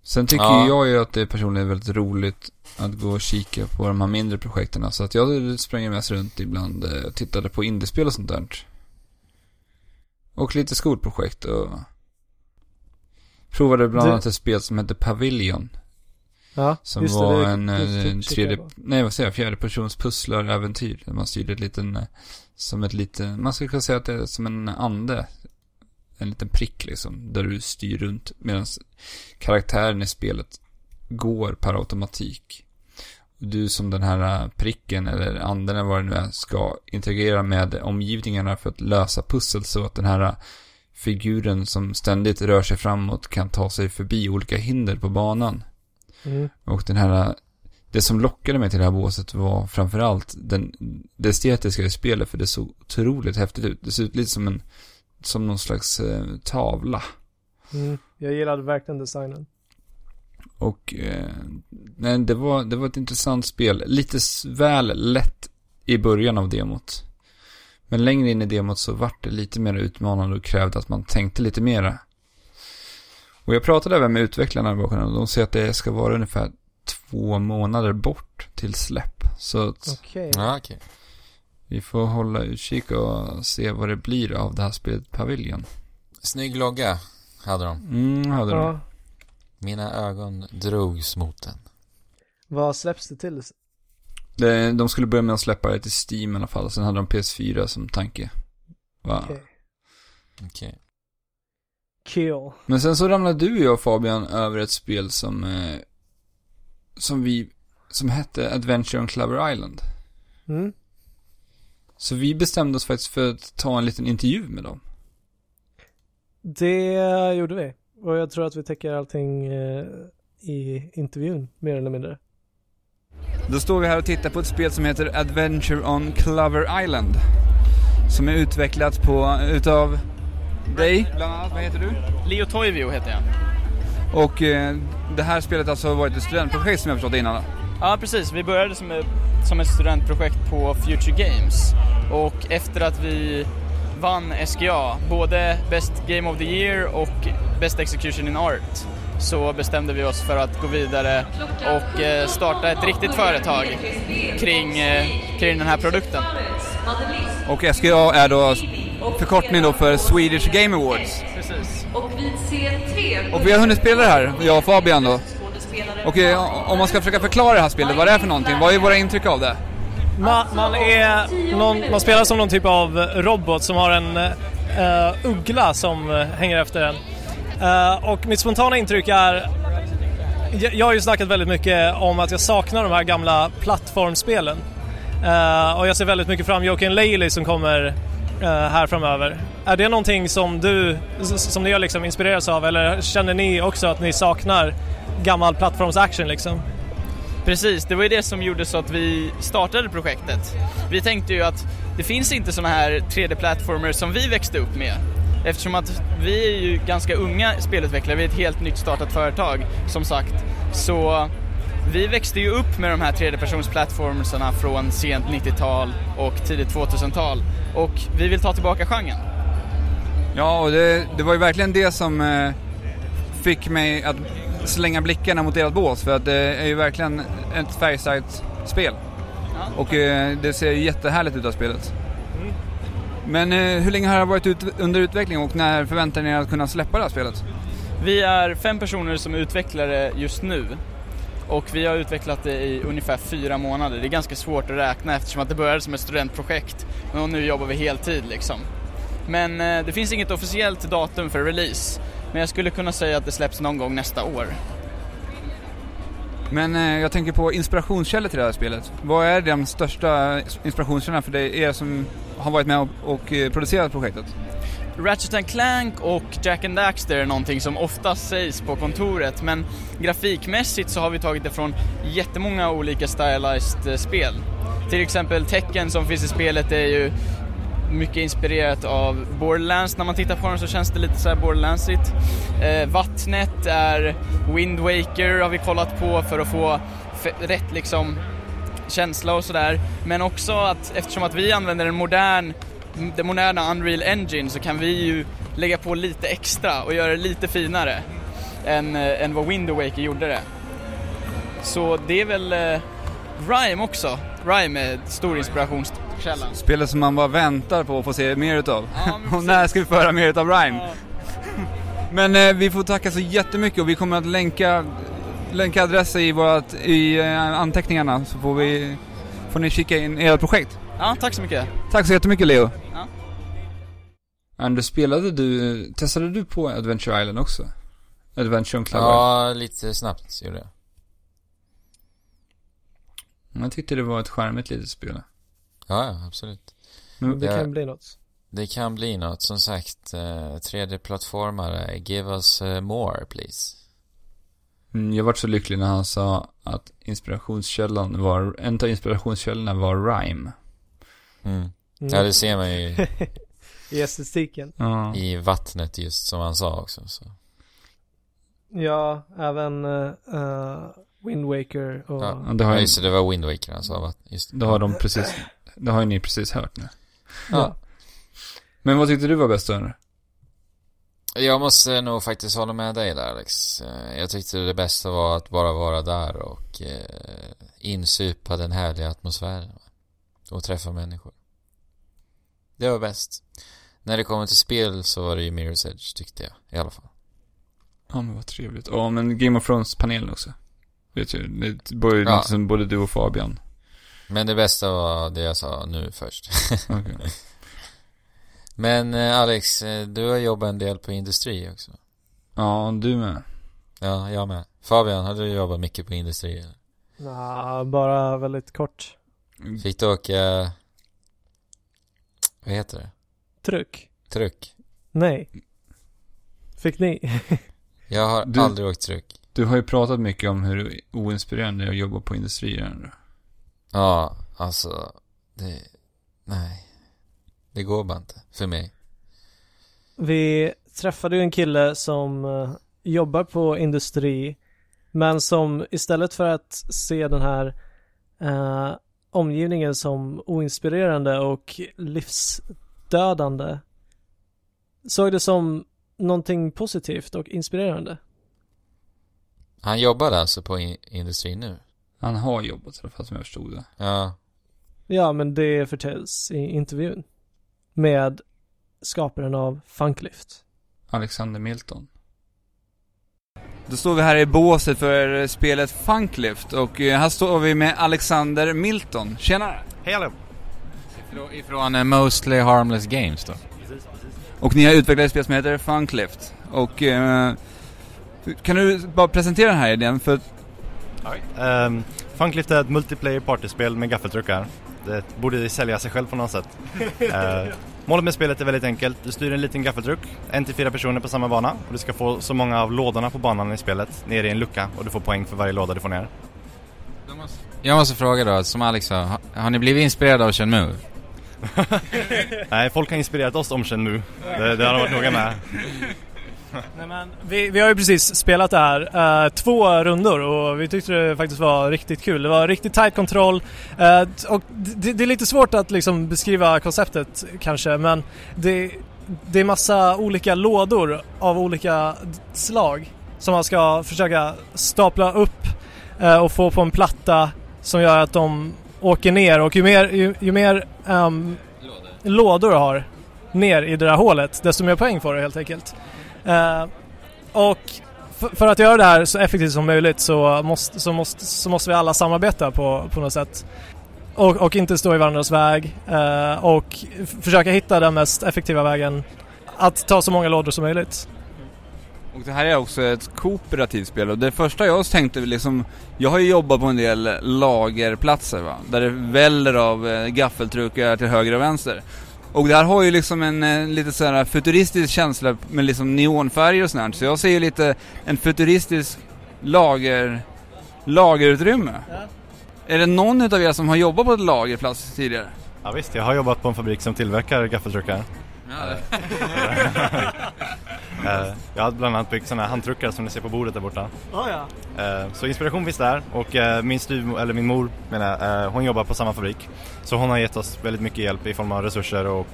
Sen tycker Ja. jag ju att det personligen är väldigt roligt att gå och kika på de här mindre projekten. Så att jag sprang mest runt ibland eh, och tittade på indiespel och sånt där. Och lite skolprojekt och provade bland annat ett spel som hette Pavilion. Ja, Som just var det en, det- det- en det- tredje, det- nej vad säger jag, fjärde persons pusslar-äventyr. Där man styrde ett liten, eh, som ett litet, man skulle kunna säga att det är som en ande. En liten prick liksom, där du styr runt medan karaktären i spelet går per automatik. Du som den här pricken eller anden eller vad det nu är ska interagera med omgivningarna för att lösa pussel så att den här figuren som ständigt rör sig framåt kan ta sig förbi olika hinder på banan. Mm. Och den här, det som lockade mig till det här båset var framförallt den, det estetiska i spelet för det såg otroligt häftigt ut. Det ser ut lite som en, som någon slags eh, tavla. Mm. Jag gillade verkligen designen. Och, eh, nej, det var, det var ett intressant spel. Lite väl lätt i början av demot. Men längre in i demot så vart det lite mer utmanande och krävde att man tänkte lite mera. Och jag pratade även med utvecklarna bakgrunden och de säger att det ska vara ungefär två månader bort till släpp. Så att Okej. Ja, okej. vi får hålla utkik och se vad det blir av det här spelet Pavilion. Snygg logga hade de. Mm, hade de. Ja. Mina ögon drogs mot den. Vad släpps det till? Det, de skulle börja med att släppa det till Steam i alla fall. Sen hade de PS4 som tanke. Va? Okej. Okej. Kill. Men sen så ramlade du och jag Fabian över ett spel som, eh, som vi, som hette Adventure on Clover Island. Mm. Så vi bestämde oss faktiskt för att ta en liten intervju med dem. Det gjorde vi. Och jag tror att vi täcker allting eh, i intervjun, mer eller mindre. Då står vi här och tittar på ett spel som heter Adventure on Clover Island. Som är utvecklat på, utav dig, bland annat. Vad heter du? Leo Toivio heter jag. Och eh, det här spelet alltså har varit ett studentprojekt som jag förstått innan. Ja precis, vi började som ett, som ett studentprojekt på Future Games och efter att vi vann SGA, både Best Game of the Year och Best Execution in Art, så bestämde vi oss för att gå vidare och eh, starta ett riktigt företag kring, eh, kring den här produkten. Och SGA är då förkortning då för Swedish Game Awards. Precis. Och vi har hunnit spela det här, jag och Fabian då. Och eh, om man ska försöka förklara det här spelet, vad det är för någonting, vad är våra intryck av det? Man, man är någon, man spelar som någon typ av robot som har en eh, uggla som eh, hänger efter en. Eh, och mitt spontana intryck är jag, har ju snackat väldigt mycket om att jag saknar de här gamla plattformspelen. Eh, och jag ser väldigt mycket fram Joakim Laley som kommer Eh, här framöver. Är det någonting som du, som ni har liksom inspirerats av eller känner ni också att ni saknar gammal plattformsaction liksom? Precis, det var ju det som gjorde så att vi startade projektet. Vi tänkte ju att det finns inte sådana här 3D-plattformar som vi växte upp med. Eftersom att vi är ju ganska unga spelutvecklare, vi är ett helt nytt startat företag som sagt. Så vi växte ju upp med de här 3D-personsplattformarna från sent 90-tal och tidigt 2000-tal. Och vi vill ta tillbaka genren. Ja, och det, det var ju verkligen det som eh, fick mig att slänga blickarna mot ert bås för att det är ju verkligen ett färgstarkt spel. Och eh, det ser jättehärligt ut av spelet. Men eh, hur länge har det varit ut, under utveckling och när förväntar ni er att kunna släppa det här spelet? Vi är fem personer som utvecklar det just nu. Och vi har utvecklat det i ungefär fyra månader. Det är ganska svårt att räkna eftersom att det började som ett studentprojekt och nu jobbar vi heltid liksom. Men eh, det finns inget officiellt datum för release. Men jag skulle kunna säga att det släpps någon gång nästa år. Men eh, jag tänker på inspirationskällor till det här spelet. Vad är de största inspirationskällorna för dig, er som har varit med och, och eh, producerat projektet? Ratchet and Clank och Jack and Daxter är någonting som ofta sägs på kontoret men grafikmässigt så har vi tagit det från jättemånga olika stylized eh, spel. Till exempel tecken som finns i spelet är ju mycket inspirerat av Borderlands. När man tittar på dem så känns det lite så här Borderlandsigt. Eh, vattnet är Wind Waker har vi kollat på för att få rätt liksom känsla och sådär. Men också att eftersom att vi använder en modern, den moderna Unreal Engine så kan vi ju lägga på lite extra och göra det lite finare än, eh, än vad Wind Waker gjorde det. Så det är väl eh, Rime också. Rime är stor inspirationskälla. Spelet som man bara väntar på att få se mer utav. [laughs] och när ska vi få höra mer utav Rhyme? [laughs] Men eh, vi får tacka så jättemycket och vi kommer att länka, länka adresser i, vårat, i eh, anteckningarna så får, vi, får ni kika in ert projekt. Ja, tack så mycket. Tack så jättemycket Leo. Ja. Anders, spelade du, testade du på Adventure Island också? Adventure on Cloud Ja, lite snabbt gjorde jag. Jag tyckte det var ett charmigt litet spel. Ja, absolut. Men Det Ja. kan bli något. Det kan bli något, som sagt. Eh, 3D-plattformare, give us eh, more please. Mm, Jag vart så lycklig när han sa att inspirationskällan var, en av inspirationskällorna var Rhyme. Mm. Mm. Ja, det ser man ju [laughs] I estetiken. Ja. i vattnet just som han sa också. Så. Ja, även uh, Wind Waker och... Ja, Ja, det har ja, ju- just det, det var Wind Waker han sa. Just Det har de precis, det har ju ni precis hört nu. Ja. Men vad tyckte du var bäst då? Jag måste nog faktiskt hålla med dig där Alex. Eh, Jag tyckte det bästa var att bara vara där och eh, insupa den härliga atmosfären. Och träffa människor. Det var bäst. När det kommer till spel så var det ju Mirror's Edge tyckte jag i alla fall. Ja men vad trevligt. Ja men Game of Thrones-panelen också. Vet ju, det var ju Ja. något som både du och Fabian. Men det bästa var det jag sa nu först. Okej. [laughs] Men eh, Alex, eh, du har jobbat en del på industri också. Ja, du med. Ja, jag med. Fabian, har du jobbat mycket på industri? Nja, bara väldigt kort. Fick du åka... Vad heter det? Tryck. Truck? Nej. Fick ni? [laughs] Jag har Du- aldrig åkt truck. Du har ju pratat mycket om hur oinspirerande det är att jobba på industrier. Ja, alltså... Det... Nej. Det går bara inte. För mig. Vi träffade ju en kille som eh, jobbar på industri men som istället för att se den här eh, omgivningen som oinspirerande och livsdödande såg det som någonting positivt och inspirerande. Han jobbade alltså på in- industrin nu? Han har jobbat i alla fall som jag förstod det. Ja. Ja, men det förtäljs i intervjun med skaparen av Funklift. Alexander Milton. Då står vi här i båset för spelet Funklift och eh, här står vi med Alexander Milton. Tjenare! Hej alla! Ifrån, eh, Mostly Harmless Games då. Och ni har utvecklat ett spel som heter Funklift. Och eh, Kan du bara presentera den här idén? För Um, Funklift är ett multiplayer partyspel med gaffeltruckar. Det borde sälja sig själv på något sätt. [laughs] Eh, målet med spelet är väldigt enkelt. Du styr en liten gaffeltruck, en till fyra personer på samma bana och du ska få så många av lådorna på banan i spelet ner i en lucka och du får poäng för varje låda du får ner. Jag måste fråga då, som Alex sa, har, har ni blivit inspirerade av Shenmue? [laughs] Nej, folk har inspirerat oss om Shenmue. Det, det har de varit noga med. Nej, men vi, vi har ju precis spelat det här, eh, två rundor och vi tyckte det faktiskt var riktigt kul. Det var riktigt tight kontroll eh, och det, det är lite svårt att liksom beskriva konceptet kanske men det, det är massa olika lådor av olika slag som man ska försöka stapla upp eh, och få på en platta som gör att de åker ner och ju mer, ju, ju mer ehm, lådor du har ner i det där hålet desto mer poäng får du helt enkelt. Eh, och för, för att göra det här så effektivt som möjligt så måste, så måste, så måste vi alla samarbeta på, på något sätt. Och, och inte stå i varandras väg eh, och försöka hitta den mest effektiva vägen att ta så många lådor som möjligt. Och det här är också ett kooperativt spel och det första jag tänkte liksom, jag har ju jobbat på en del lagerplatser va, där det väller av eh, gaffeltrukar till höger och vänster. Och här har ju liksom en eh, lite så här futuristisk känsla med liksom neonfärger och sånt så jag ser ju lite en futuristisk lager, lagerutrymme. Är det någon utav er som har jobbat på ett lagerplats tidigare? Ja visst, jag har jobbat på en fabrik som tillverkar gaffeltruckar. [laughs] Eh, jag har bland annat byggt sådana här handtruckar som ni ser på bordet där borta. Oh, ja. Eh, Så inspiration finns där och eh, min styv, eller min mor menar jag, hon jobbar på samma fabrik. Så hon har gett oss väldigt mycket hjälp i form av resurser och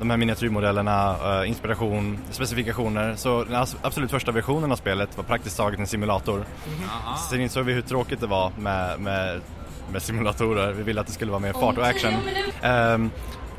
de här miniatyrmodellerna, inspiration, specifikationer. Så den abs- absolut första versionen av spelet var praktiskt taget en simulator. Sen insåg vi hur tråkigt det var med, med, med simulatorer. Vi ville att det skulle vara mer fart och action. Ehm,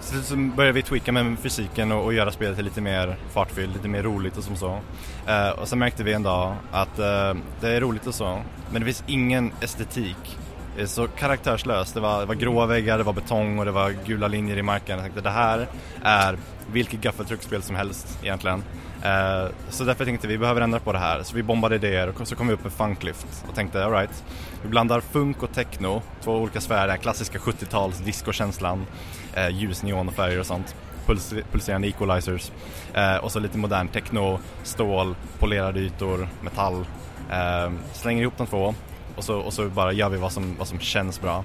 så, så började vi tweaka med fysiken och, och göra spelet till lite mer fartfyllt, lite mer roligt och som så. Eh, och sen märkte vi en dag att eh, det är roligt och så, men det finns ingen estetik. Det är så karaktärslöst. Det var, det var gråa väggar, det var betong och det var gula linjer i marken. Jag tänkte det här är vilket gaffeltruckspel som helst egentligen. Eh, så därför tänkte vi, vi behöver ändra på det här. Så vi bombade idéer och så kom vi upp med Funklift och tänkte alright, vi blandar funk och techno, två olika sfärer, den klassiska 70-tals discokänslan, eh, ljus, neon och färger och sånt. Puls, pulserande equalizers. Eh, och så lite modern techno, stål, polerade ytor, metall. Eh, slänger ihop de två och så, och så bara gör vi vad som, vad som känns bra.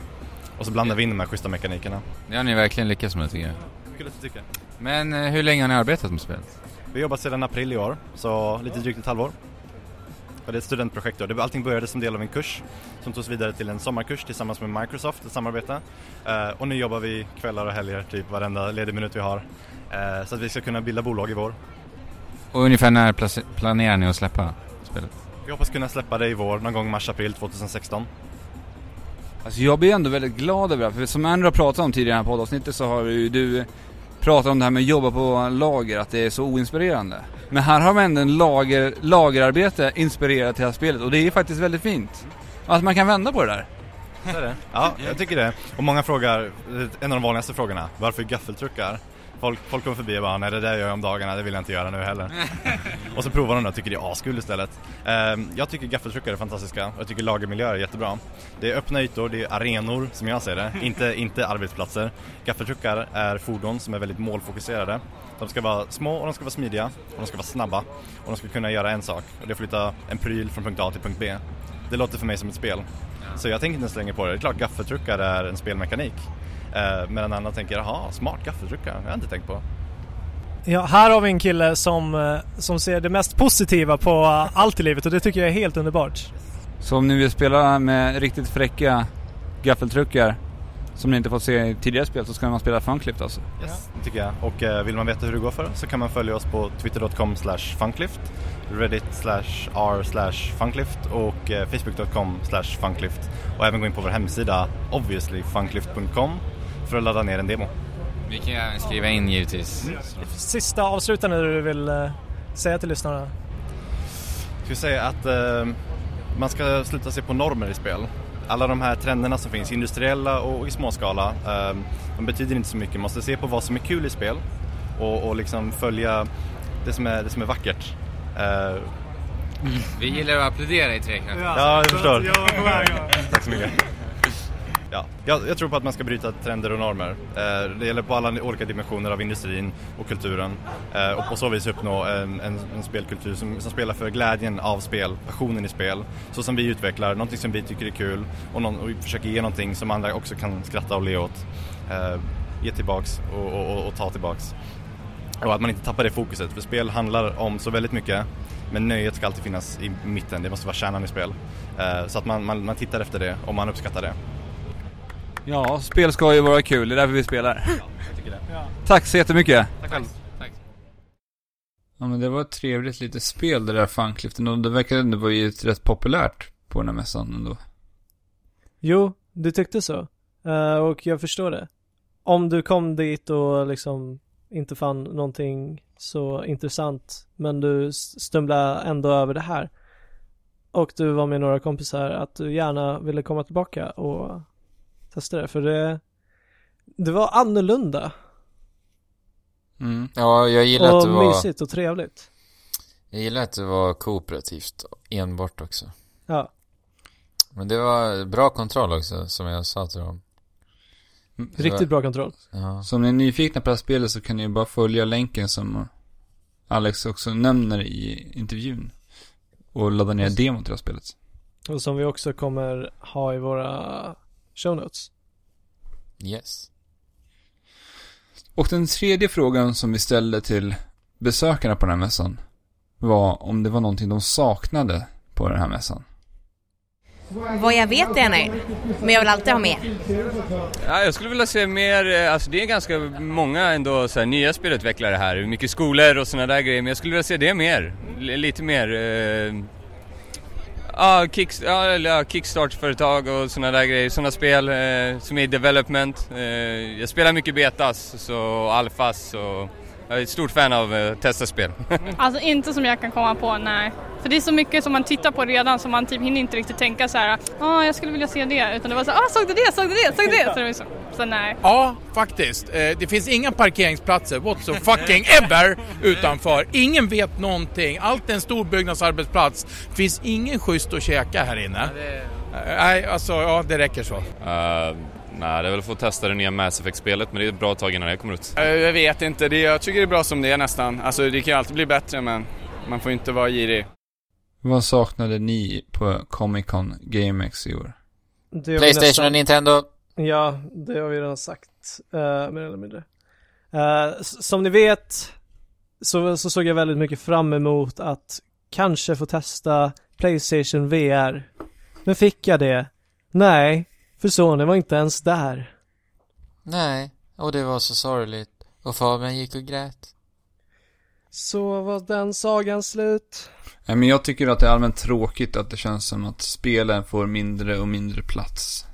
Och så blandar vi in de här schyssta mekanikerna. Det har ni verkligen lyckats med tycker jag. Kul att du tycker. Men eh, hur länge har ni arbetat med spelet? Vi har jobbat sedan april i år, så lite drygt ett halvår. Det är ett studentprojekt då. Det- Allting började som del av en kurs som togs vidare till en sommarkurs tillsammans med Microsoft, ett samarbete. Eh, och nu jobbar vi kvällar och helger, typ varenda ledig minut vi har. Eh, så att vi ska kunna bilda bolag i vår. Och ungefär när planerar ni att släppa spelet? Vi hoppas kunna släppa det i vår, någon gång mars-april 2016. Alltså jag blir ändå väldigt glad över det här, för som Andrew har pratat om tidigare i det här poddavsnittet så har ju du pratat om det här med att jobba på lager, att det är så oinspirerande. Men här har man ändå en lager, lagerarbete inspirerat till det här spelet och det är faktiskt väldigt fint. Att man kan vända på det där. Ja, jag tycker det. Och många frågar, en av de vanligaste frågorna, varför gaffeltruckar? Folk, folk kommer förbi och bara, nej det där gör jag om dagarna, det vill jag inte göra nu heller. [laughs] och så provar de det och tycker det är askul istället. Ehm, jag tycker gaffeltruckar är fantastiska och jag tycker lagermiljöer är jättebra. Det är öppna ytor, det är arenor som jag ser det, [laughs] inte, inte arbetsplatser. Gaffeltruckar är fordon som är väldigt målfokuserade. De ska vara små och de ska vara smidiga och de ska vara snabba och de ska kunna göra en sak och det är att flytta en pryl från punkt A till punkt B. Det låter för mig som ett spel. Så jag tänker inte ens längre på det. Det är klart gaffeltruckar är en spelmekanik. Eh, medan andra tänker, jaha, smart gaffeltruckar, det har jag inte tänkt på. Ja, här har vi en kille som, eh, som ser det mest positiva på allt i livet och det tycker jag är helt underbart. Så om ni vill spela med riktigt fräcka gaffeltruckar som ni inte fått se i tidigare spel så ska man spela Funklift alltså. Yes, det tycker jag. Och eh, vill man veta hur det går för så kan man följa oss på twitter.com slash funklift, reddit slash r slash funklift och eh, facebook.com slash funklift. Och även gå in på vår hemsida, obviously funklift.com, för att ladda ner en demo. Vi kan även skriva in givetvis. Sista avslutande du vill eh, säga till lyssnarna? Ska vi säga att eh, man ska sluta se på normer i spel. Alla de här trenderna som finns, industriella och i småskala, eh, de betyder inte så mycket. Man måste se på vad som är kul i spel och, och liksom följa det som är, det som är vackert. Eh, Vi gillar att applådera i Trekraften. Ja, jag förstår. Tack så mycket. Ja, jag, jag tror på att man ska bryta trender och normer. Eh, det gäller på alla olika dimensioner av industrin och kulturen. Eh, och på så vis uppnå en, en, en spelkultur som, som spelar för glädjen av spel, passionen i spel. Så som vi utvecklar, någonting som vi tycker är kul och, någon, och vi försöker ge någonting som andra också kan skratta och le åt. Eh, ge tillbaks och, och, och, och ta tillbaks. Och att man inte tappar det fokuset, för spel handlar om så väldigt mycket. Men nöjet ska alltid finnas i mitten, det måste vara kärnan i spel. Eh, så att man, man, man tittar efter det och man uppskattar det. Ja, spel ska ju vara kul, det är därför vi spelar. Jag tycker det. Tack så jättemycket. Tack själv. Ja men det var ett trevligt litet spel det där Funkliften och det verkade ändå vara ju rätt populärt på den här mässan ändå. Jo, du tyckte så. Eh, och jag förstår det. Om du kom dit och liksom inte fann någonting så intressant men du stumlade ändå över det här. Och du var med några kompisar att du gärna ville komma tillbaka och testa det för det det var annorlunda Mm. Ja, jag gillar att och det var... mysigt och trevligt. Jag gillar att det var kooperativt enbart också. Ja. Men det var bra kontroll också, som jag sa till dem. Mm. Var- Riktigt bra kontroll. Ja. Så om ni är nyfikna på det här spelet så kan ni ju bara följa länken som Alex också nämner i intervjun. Och ladda ner demon till det här spelet. Och som vi också kommer ha i våra show notes. Yes. Och den tredje frågan som vi ställde till besökarna på den här mässan var om det var någonting de saknade på den här mässan. Vad jag vet är jag nöjd. Men jag vill alltid ha mer. Ja, jag skulle vilja se mer, eh, alltså det är ganska många ändå så här, nya spelutvecklare här, mycket skolor och sådana där grejer, men jag skulle vilja se det mer. L- lite mer, eh, ja, kick, ja, kickstart-företag och sådana där grejer, sådana spel eh, som är i development. Eh, jag spelar mycket betas och alfas och jag är ett stort fan av eh, testa spel. [laughs] Alltså inte som jag kan komma på, nej. För det är så mycket som man tittar på redan så man typ hinner inte riktigt tänka så här, ja jag skulle vilja se det. Utan det var så ah såg du det, såg du det, såg du det? Så det var så, så nej. Ja, faktiskt. Eh, Det finns inga parkeringsplatser whatso fucking ever utanför. Ingen vet någonting. Allt är en stor byggnadsarbetsplats. Det finns ingen schysst att käka här inne. Eh, Nej, alltså ja, det räcker så. Uh, nej, det är väl att få testa det nya Mass Effect-spelet, men det är ett bra tag innan det kommer ut. Jag vet inte, det, jag tycker det är bra som det är nästan. Alltså det kan ju alltid bli bättre men man får inte vara girig. Vad saknade ni på Comic Con GameX i år? Playstation nästan- och Nintendo. Ja, det har vi redan sagt, uh, mer eller mindre. S- som ni vet så, så såg jag väldigt mycket fram emot att kanske få testa Playstation VR. Men fick jag det? Nej, för Sony var inte ens där. Nej, och det var så sorgligt. Och Fabian gick och grät. Så var den sagan slut. Nej, men jag tycker att det är allmänt tråkigt att det känns som att spelen får mindre och mindre plats.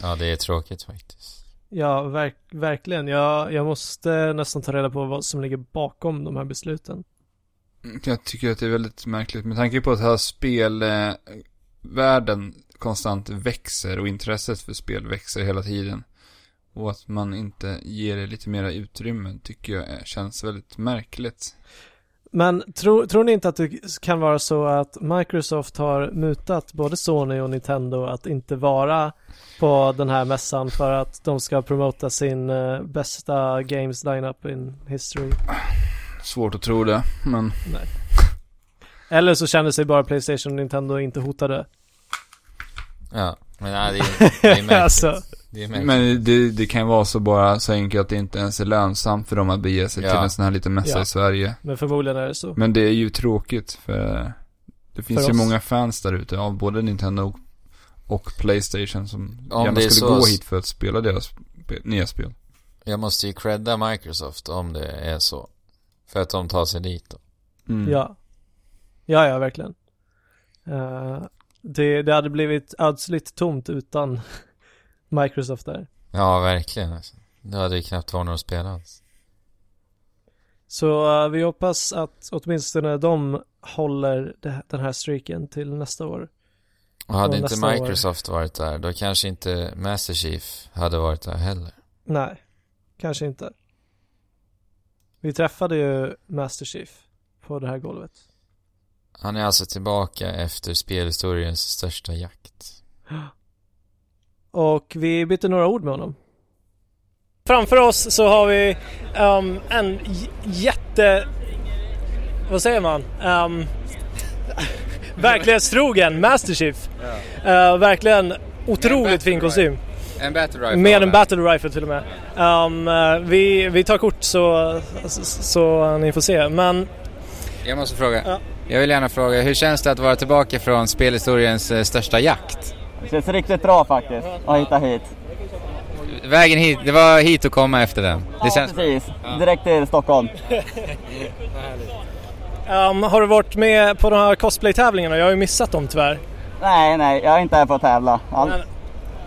Ja, det är tråkigt faktiskt. Ja, verk, verkligen. Jag, jag måste nästan ta reda på vad som ligger bakom de här besluten. Jag tycker att det är väldigt märkligt med tanke på att här spelvärlden konstant växer och intresset för spel växer hela tiden. Och att man inte ger det lite mera utrymme tycker jag är- känns väldigt märkligt. Men tro, tror ni inte att det kan vara så att Microsoft har mutat både Sony och Nintendo att inte vara på den här mässan för att de ska promota sin eh, bästa games lineup in history? Svårt att tro det, men Nej. Eller så känner sig bara Playstation och Nintendo inte hotade. Ja, men nej, det är, det är [laughs] märkligt. Alltså. Det. Men det, det kan vara så bara så enkelt att det inte ens är lönsamt för dem att bege sig Ja. till en sån här liten mässa Ja. i Sverige. Men förmodligen är det så. Men det är ju tråkigt för det finns För ju oss. många fans där ute av både Nintendo och, och Playstation som Om gärna skulle så- gå hit för att spela deras nya spel. Jag måste ju credda Microsoft om det är så. För att de tar sig dit då. Mm. Ja. Ja, ja, verkligen. Eh, det, det hade blivit ödsligt tomt utan Microsoft där. Ja, verkligen alltså. Då hade det knappt varit några spel alls. Så eh, vi hoppas att åtminstone de håller det, den här streaken till nästa år. Och hade inte nästa år. Microsoft varit där, då kanske inte Master Chief hade varit där heller. Nej, kanske inte. Vi träffade ju Master Chief på det här golvet. Han är alltså tillbaka efter spelhistoriens största jakt. [gasps] Och vi bytte några ord med honom. Framför oss så har vi ehm, en jätte... Vad säger man? Um, [laughs] verklighetstrogen Master Chief. Eh, verkligen otroligt fin kostym. En battle rifle. Med en battle rifle till och med. Um, eh, vi, vi tar kort så, så, så ni får se. Men Jag måste fråga. Jag vill gärna fråga, hur känns det att vara tillbaka från spelhistoriens eh, största jakt? Det känns riktigt bra faktiskt att hitta hit. Vägen hit, det var hit att komma efter den. Det Ja, känns... precis. Direkt till Stockholm. um, har du varit med på de här cosplay-tävlingarna? Jag har ju missat dem tyvärr. Nej, nej, jag är inte här för att tävla. Allt.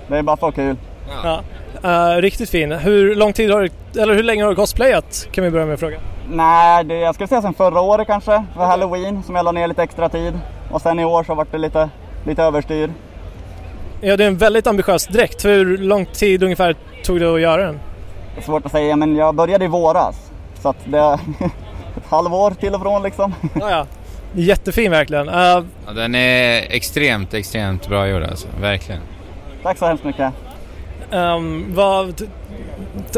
Det är bara för kul. Ja. Eh, riktigt fin. Hur lång tid har du, eller hur länge har du cosplayat? Kan vi börja med att fråga. Nej, det, jag skulle säga sen förra året kanske. För halloween som jag la ner lite extra tid. Och sen i år så vart det lite, lite överstyr. Ja, det är en väldigt ambitiös dräkt. Hur lång tid ungefär tog det att göra den? Det är svårt att säga men jag började i våras. Så att det är [laughs] ett halvår till och från liksom. Ja, ja. Jättefin verkligen. Eh, Ja, den är extremt, extremt bra gjord alltså. Verkligen. Tack så hemskt mycket. ehm, vad,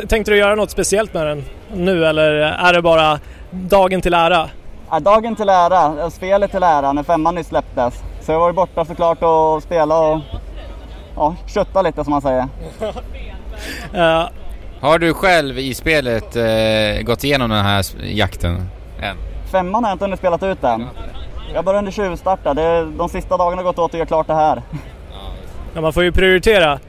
tänkte du göra något speciellt med den nu eller är det bara dagen till ära? Ja, dagen till ära, spelet till ära när femman nyss släpptes. Så jag har varit borta såklart och spela och ja, kötta lite som man säger. Eh, Har du själv i spelet eh, gått igenom den här jakten? Än? Femman har jag inte hunnit spelat ut än. Jag började tjuvstarta. Det, de sista dagarna har gått åt att göra klart det här. [laughs] ja, man får ju prioritera.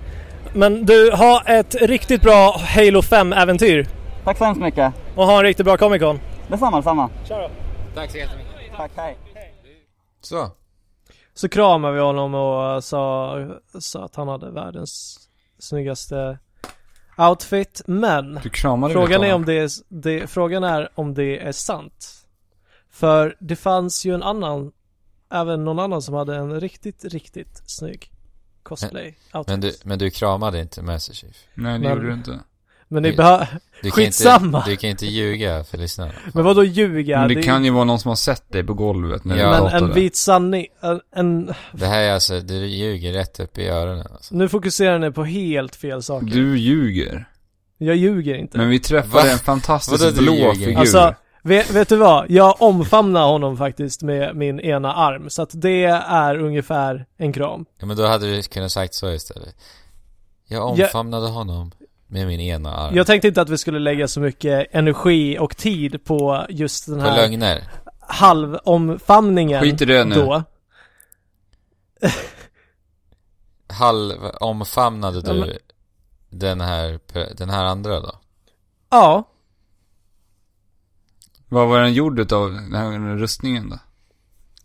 Men du, ha ett riktigt bra Halo 5-äventyr. Tack så hemskt mycket. Och ha en riktigt bra Comic Con. Detsamma, detsamma. Tack så jättemycket. Tack, hej. Så. Så kramade vi honom och sa, sa att han hade världens snyggaste outfit. Men frågan är, om det är, det, frågan är om det är sant. För det fanns ju en annan, även någon annan som hade en riktigt, riktigt snygg cosplay outfit. Men du, men du kramade inte Master Chief? Nej, det Men- gjorde du inte. Men ni Du- behöver, skitsamma! Inte, du kan inte ljuga för lyssnarna. Men vadå ljuga? Men det, kan ju vara någon som har sett dig på golvet när Ja. du Men en vit sanning, en, Det här är alltså, du ljuger rätt upp i öronen alltså. nu fokuserar ni på helt fel saker. Du ljuger. Jag ljuger inte. Men vi träffade Va? en fantastisk Vadå blå figur. Alltså, vet, vet du vad? Jag omfamnar honom faktiskt med min ena arm. Så att det är ungefär en kram. Ja men då hade du kunnat sagt så istället. Jag omfamnade honom med min ena arm. Jag tänkte inte att vi skulle lägga så mycket energi och tid på just den På här lögner. halvomfamningen Skit i det nu. då. [laughs] Halv, omfamnade Ja, du men- den här, den här andra då? Ja, Vad var den gjord utav den här rustningen då?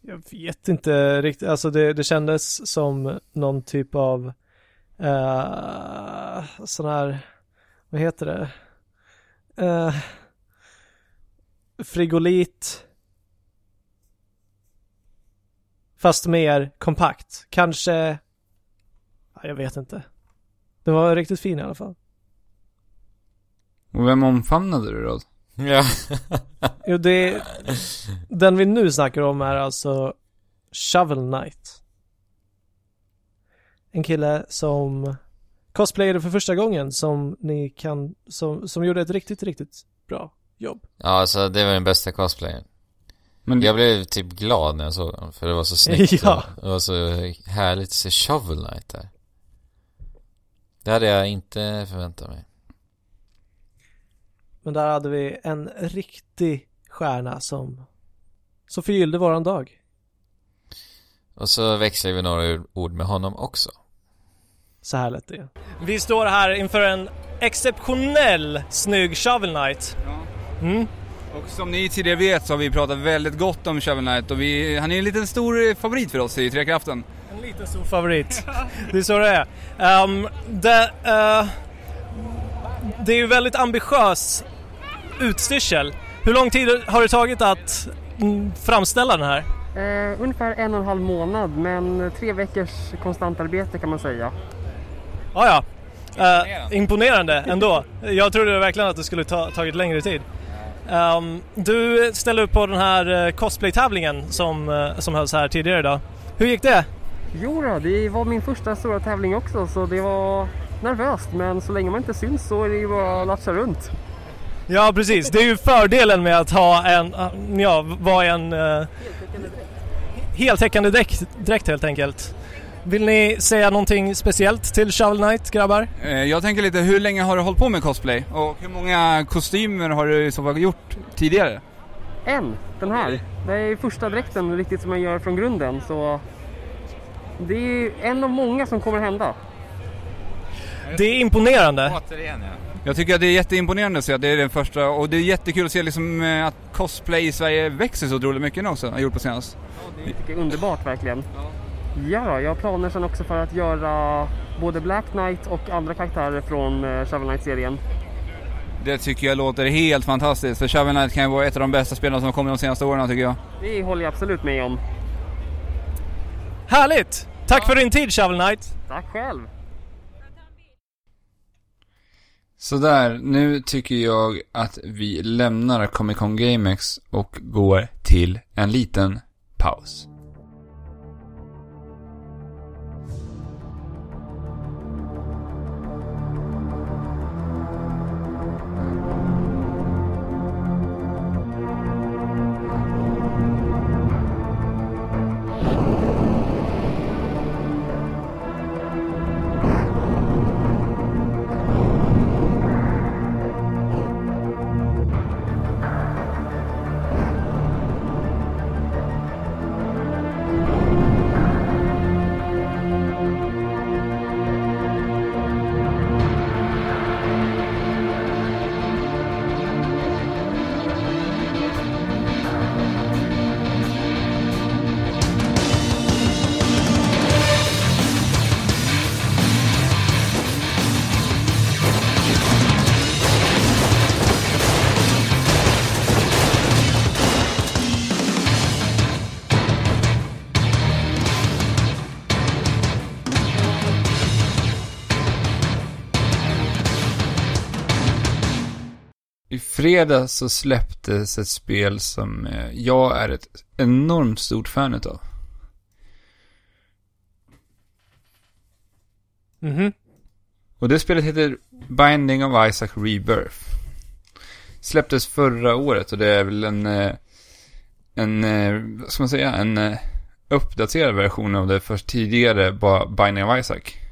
jag vet inte riktigt. Alltså det, det kändes som någon typ av uh, sån här, vad heter det? Uh, frigolit. Fast mer kompakt. Kanske, ja, jag vet inte. Den var riktigt fin i alla fall. Och vem omfamnade du då? Ja. Jo, det, den vi nu snackar om är alltså Shovel Knight. En kille som cosplayade för första gången som ni kan, som, som gjorde ett riktigt, riktigt bra jobb. Ja alltså det var den bästa cosplayen. Men Jag blev typ glad när jag såg den, för det var så snyggt [laughs] Ja. och Det var så härligt att se Shovel Knight där. Det hade jag inte förväntat mig. Men där hade vi en riktig stjärna som, som förgyllde våran dag. Och så växlade vi några ord med honom också. Så här lät det. Vi står här inför en exceptionell snygg Shovel Knight. Mm. Och som ni tidigare vet så har vi pratat väldigt gott om Shovel Knight och vi, han är en liten stor favorit för oss i Trekraften. En liten stor favorit. Det är så det är. Ehm, det, eh, det är ju väldigt ambitiös utstyrsel. Hur lång tid har det tagit att mm, framställa den här? Eh, ungefär en och en halv månad men tre veckors konstant arbete kan man säga. Ah, ja, Eh, imponerande ändå. Jag trodde verkligen att det skulle ta tagit längre tid. Ehm, du ställde upp på den här eh, cosplay-tävlingen som, eh, som hölls här tidigare idag. Hur gick det? Jo då, det var min första stora tävling också så det var nervöst men så länge man inte syns så är det ju bara att latcha runt. Ja precis, det är ju fördelen med att ha en, ja, vara en uh, heltäckande dräkt, dräkt helt enkelt. Vill ni säga någonting speciellt till Shovel Knight grabbar? Eh, Jag tänker lite, hur länge har du hållit på med cosplay? Och hur många kostymer har du i så fall gjort tidigare? En, den här. Det är första dräkten riktigt som jag gör från grunden så det är en av många som kommer hända. Det är imponerande. Återigen ja. Jag tycker att det är jätteimponerande att se att det är den första och det är jättekul att se liksom eh, att cosplay i Sverige växer så otroligt mycket nu också, har gjort på senast. Det tycker jag är underbart verkligen. Ja, jag har planer sen också för att göra både Black Knight och andra karaktärer från eh, Shovel Knight-serien. Det tycker jag låter helt fantastiskt, för Shovel Knight kan ju vara ett av de bästa spelen som har kommit de senaste åren tycker jag. Det håller jag absolut med om. Härligt! Tack för din tid Shovel Knight! Tack själv! Sådär, nu tycker jag att vi lämnar Comic Con GameX och går till en liten paus. I fredags så släpptes ett spel som eh, jag är ett enormt stort fan utav. Mhm. Och det spelet heter Binding of Isaac Rebirth. Släpptes förra året och det är väl en, eh, en, eh, vad ska man säga, en uppdaterad version av det först tidigare bara Binding of Isaac.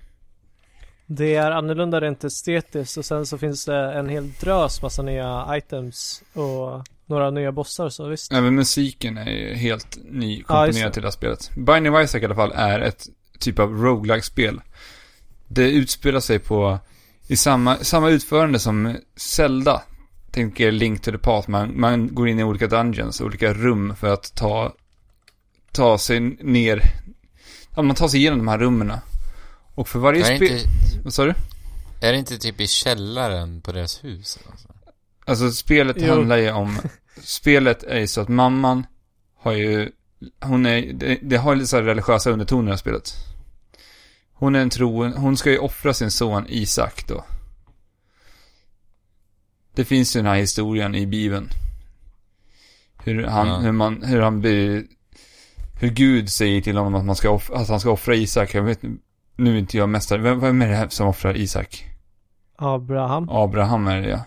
Det är annorlunda rent estetiskt och sen så finns det en hel drös massa nya items och några nya bossar så visst. Även musiken är ju helt nykomponerad till det här spelet. Binding of Isaac i alla fall är ett typ av roguelike spel Det utspelar sig på, i samma, samma utförande som Zelda. Tänker Link to the Path, man, man går in i olika dungeons, olika rum för att ta, ta sig ner, ja man tar sig igenom de här rummen. Och för varje spel, inte- vad sa du? Är det inte typ i källaren på deras hus? Alltså? Alltså spelet Jo. handlar ju om, spelet är ju så att mamman har ju, hon är, det, det har lite så här religiösa undertoner i det här spelet. Hon är en troen, hon ska ju offra sin son Isak då. Det finns ju den här historien i Bibeln. Hur han, Ja. hur man, hur han blir, hur Gud säger till honom att man ska off, att han ska offra Isak. Jag vet, nu är inte jag mästare, vem, vem är det här som offrar Isak? Abraham. Abraham är det ja.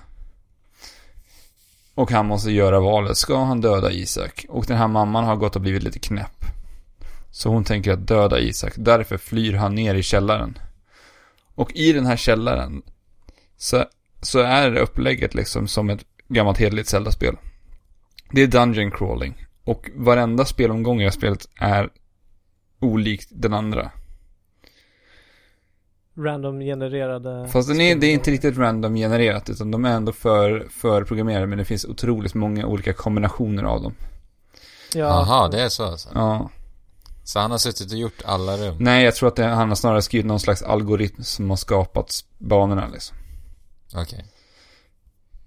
Och han måste göra valet. Ska han döda Isak? Och den här mamman har gått och blivit lite knäpp. Så hon tänker att döda Isak. Därför flyr han ner i källaren. Och i den här källaren så, så är det upplägget liksom som ett gammalt hederligt Zelda-spel. Det är dungeon crawling. Och varenda spelomgång i det här spelet är olikt den andra. Random genererade Fast den är, det är inte riktigt random genererat utan de är ändå för, för programmerade men det finns otroligt många olika kombinationer av dem. Ja. Det är så alltså? Ja. Så han har suttit och gjort alla rum? Nej, jag tror att det, han har snarare skrivit någon slags algoritm som har skapat banorna liksom. Okej.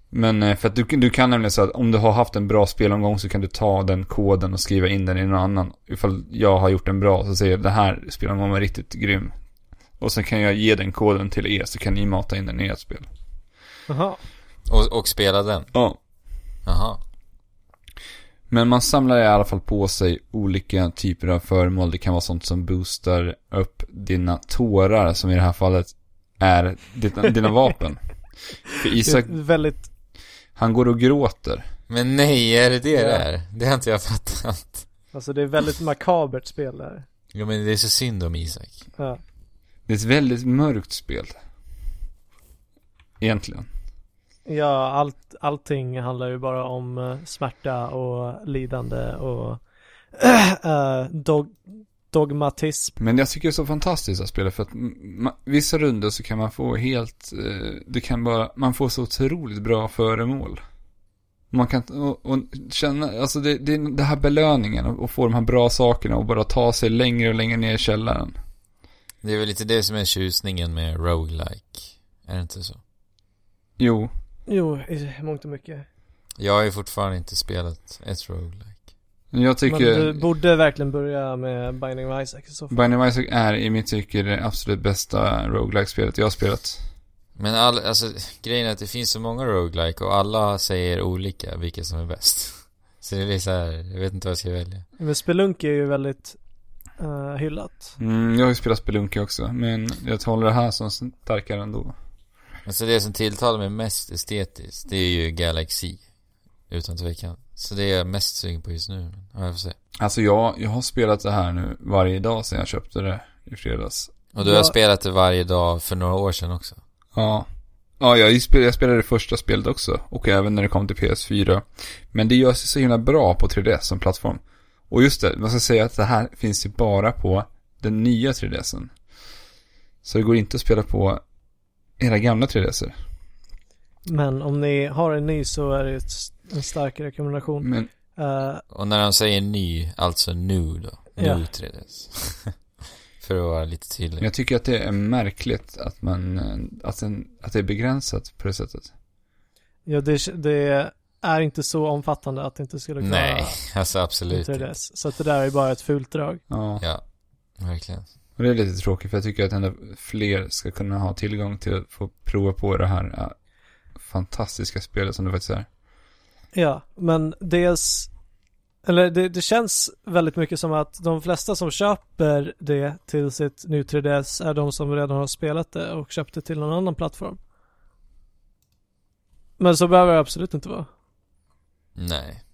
Men eh, för att du, du kan nämligen så att om du har haft en bra spelomgång så kan du ta den koden och skriva in den i någon annan. Ifall jag har gjort en bra så säger jag det här spelomgången var riktigt grym. Och sen kan jag ge den koden till er så kan ni mata in den i ert spel. Jaha. Och, och spela den? Ja. Jaha. Men man samlar i alla fall på sig olika typer av föremål. Det kan vara sånt som boostar upp dina tårar, som i det här fallet är dina, dina [laughs] vapen. För Isak, Det är väldigt, han går och gråter. Men nej, är det det Ja. det är? Det har inte jag fattat. alltså det är väldigt makabert spel där. Jo men det är så synd om Isak. Ja. Det är ett väldigt mörkt spel. Egentligen. Ja, allt, allting handlar ju bara om eh, smärta och lidande och [clears throat] eh, dog, dogmatism. Men jag tycker det är så fantastiskt att spela för att ma- vissa runder så kan man få helt, eh, det kan bara, man får så otroligt bra föremål. Man kan, och, och känna, alltså det, det är det här belöningen och, och få de här bra sakerna och bara ta sig längre och längre ner i källaren. Det är väl lite det som är tjusningen med roguelike. Är det inte så? Jo, Jo, i mångt och mycket. Jag har ju fortfarande inte spelat ett roguelike. men jag tycker Men du borde verkligen börja med Binding of Isaac i så fall. Binding of Isaac är i mitt tycke det absolut bästa roguelike-spelet jag har spelat. Men all, alltså grejen är att det finns så många roguelike och alla säger olika vilka som är bäst. [laughs] Så det är så här, jag vet inte vad jag ska välja. Men Spelunky är ju väldigt eh, hyllat. Mm, jag har ju spelat Spelunky också, men jag håller det här som starkare ändå. Alltså det som tilltalar mig mest estetiskt, det är ju Galaxy. Utan tvekan. Så det är jag mest sugen på just nu. Ja, jag får se. Alltså jag, jag har spelat det här nu varje dag sedan jag köpte det i fredags. Och du har spelat det varje dag för några år sedan också. Ja. Ja, jag spelade, jag spelade det första spelet också. Och även när det kom till PS4. Men det gör sig så himla bra på 3DS som plattform. Och just det, man ska säga att det här finns ju bara på den nya 3DSen. Så det går inte att spela på era gamla 3DSer. Men om ni har en ny så är det en stark rekommendation. Men Eh, Och när de säger ny, alltså nu då. Nu Ja. 3DS. [laughs] för att vara lite tydlig. jag tycker att det är märkligt att man, eh, att, den, att det är begränsat på det sättet. ja, det, det är inte så omfattande att det inte skulle klara Nej, [laughs] alltså absolut inte. 3DS. Så att det där är bara ett fult drag. Ja. Ja, verkligen. Och det är lite tråkigt för jag tycker att ändå fler ska kunna ha tillgång till att få prova på det här äh, fantastiska spelet som det faktiskt är. Ja, men dels eller det, det känns väldigt mycket som att de flesta som köper det till sitt nu 3DS är de som redan har spelat det och köpt det till någon annan plattform. Men så behöver det absolut inte vara. Nej.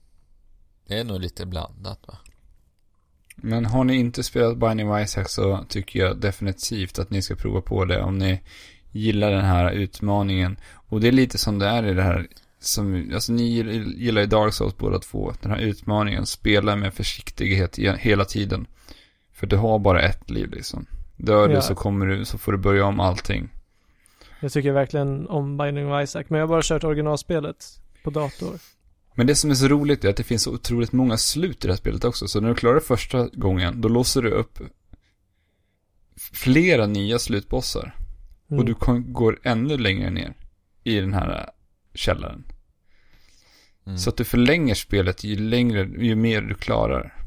Det är nog lite blandat va? Men har ni inte spelat Binding Isaac så tycker jag definitivt att ni ska prova på det om ni gillar den här utmaningen. Och det är lite som det är i det här som, alltså ni gillar ju Dark Souls båda två. Den här utmaningen, spela med försiktighet hela tiden. För du har bara ett liv liksom. Dör du Ja. så kommer du, så får du börja om allting. Jag tycker verkligen om Binding of Isaac, men jag har bara kört originalspelet på dator. Men det som är så roligt är att det finns så otroligt många slut i det här spelet också. Så när du klarar det första gången, då låser du upp flera nya slutbossar. Mm. Och du går ännu längre ner i den här äh, källaren. Mm. Så att du förlänger spelet ju längre, ju mer du klarar.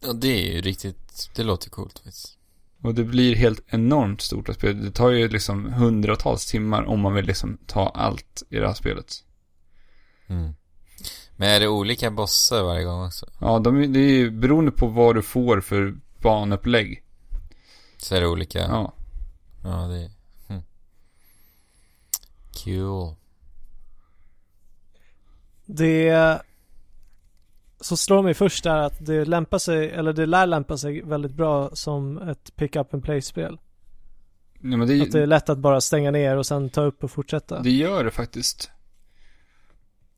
Ja, det är ju riktigt, det låter coolt faktiskt. Och det blir helt enormt stort att spela. Det tar ju liksom hundratals timmar om man vill liksom ta allt i det här spelet. Mm. Men är det olika bossar varje gång också? Ja, de, är- det är ju beroende på vad du får för banupplägg. Så är det olika? Ja. Ja, det är... Hm. Cool. Det så slår mig först är att det lämpar sig, eller det lär lämpa sig väldigt bra som ett pick up and play-spel. Ja, men det, Att det är lätt att bara stänga ner och sen ta upp och fortsätta. det gör det faktiskt.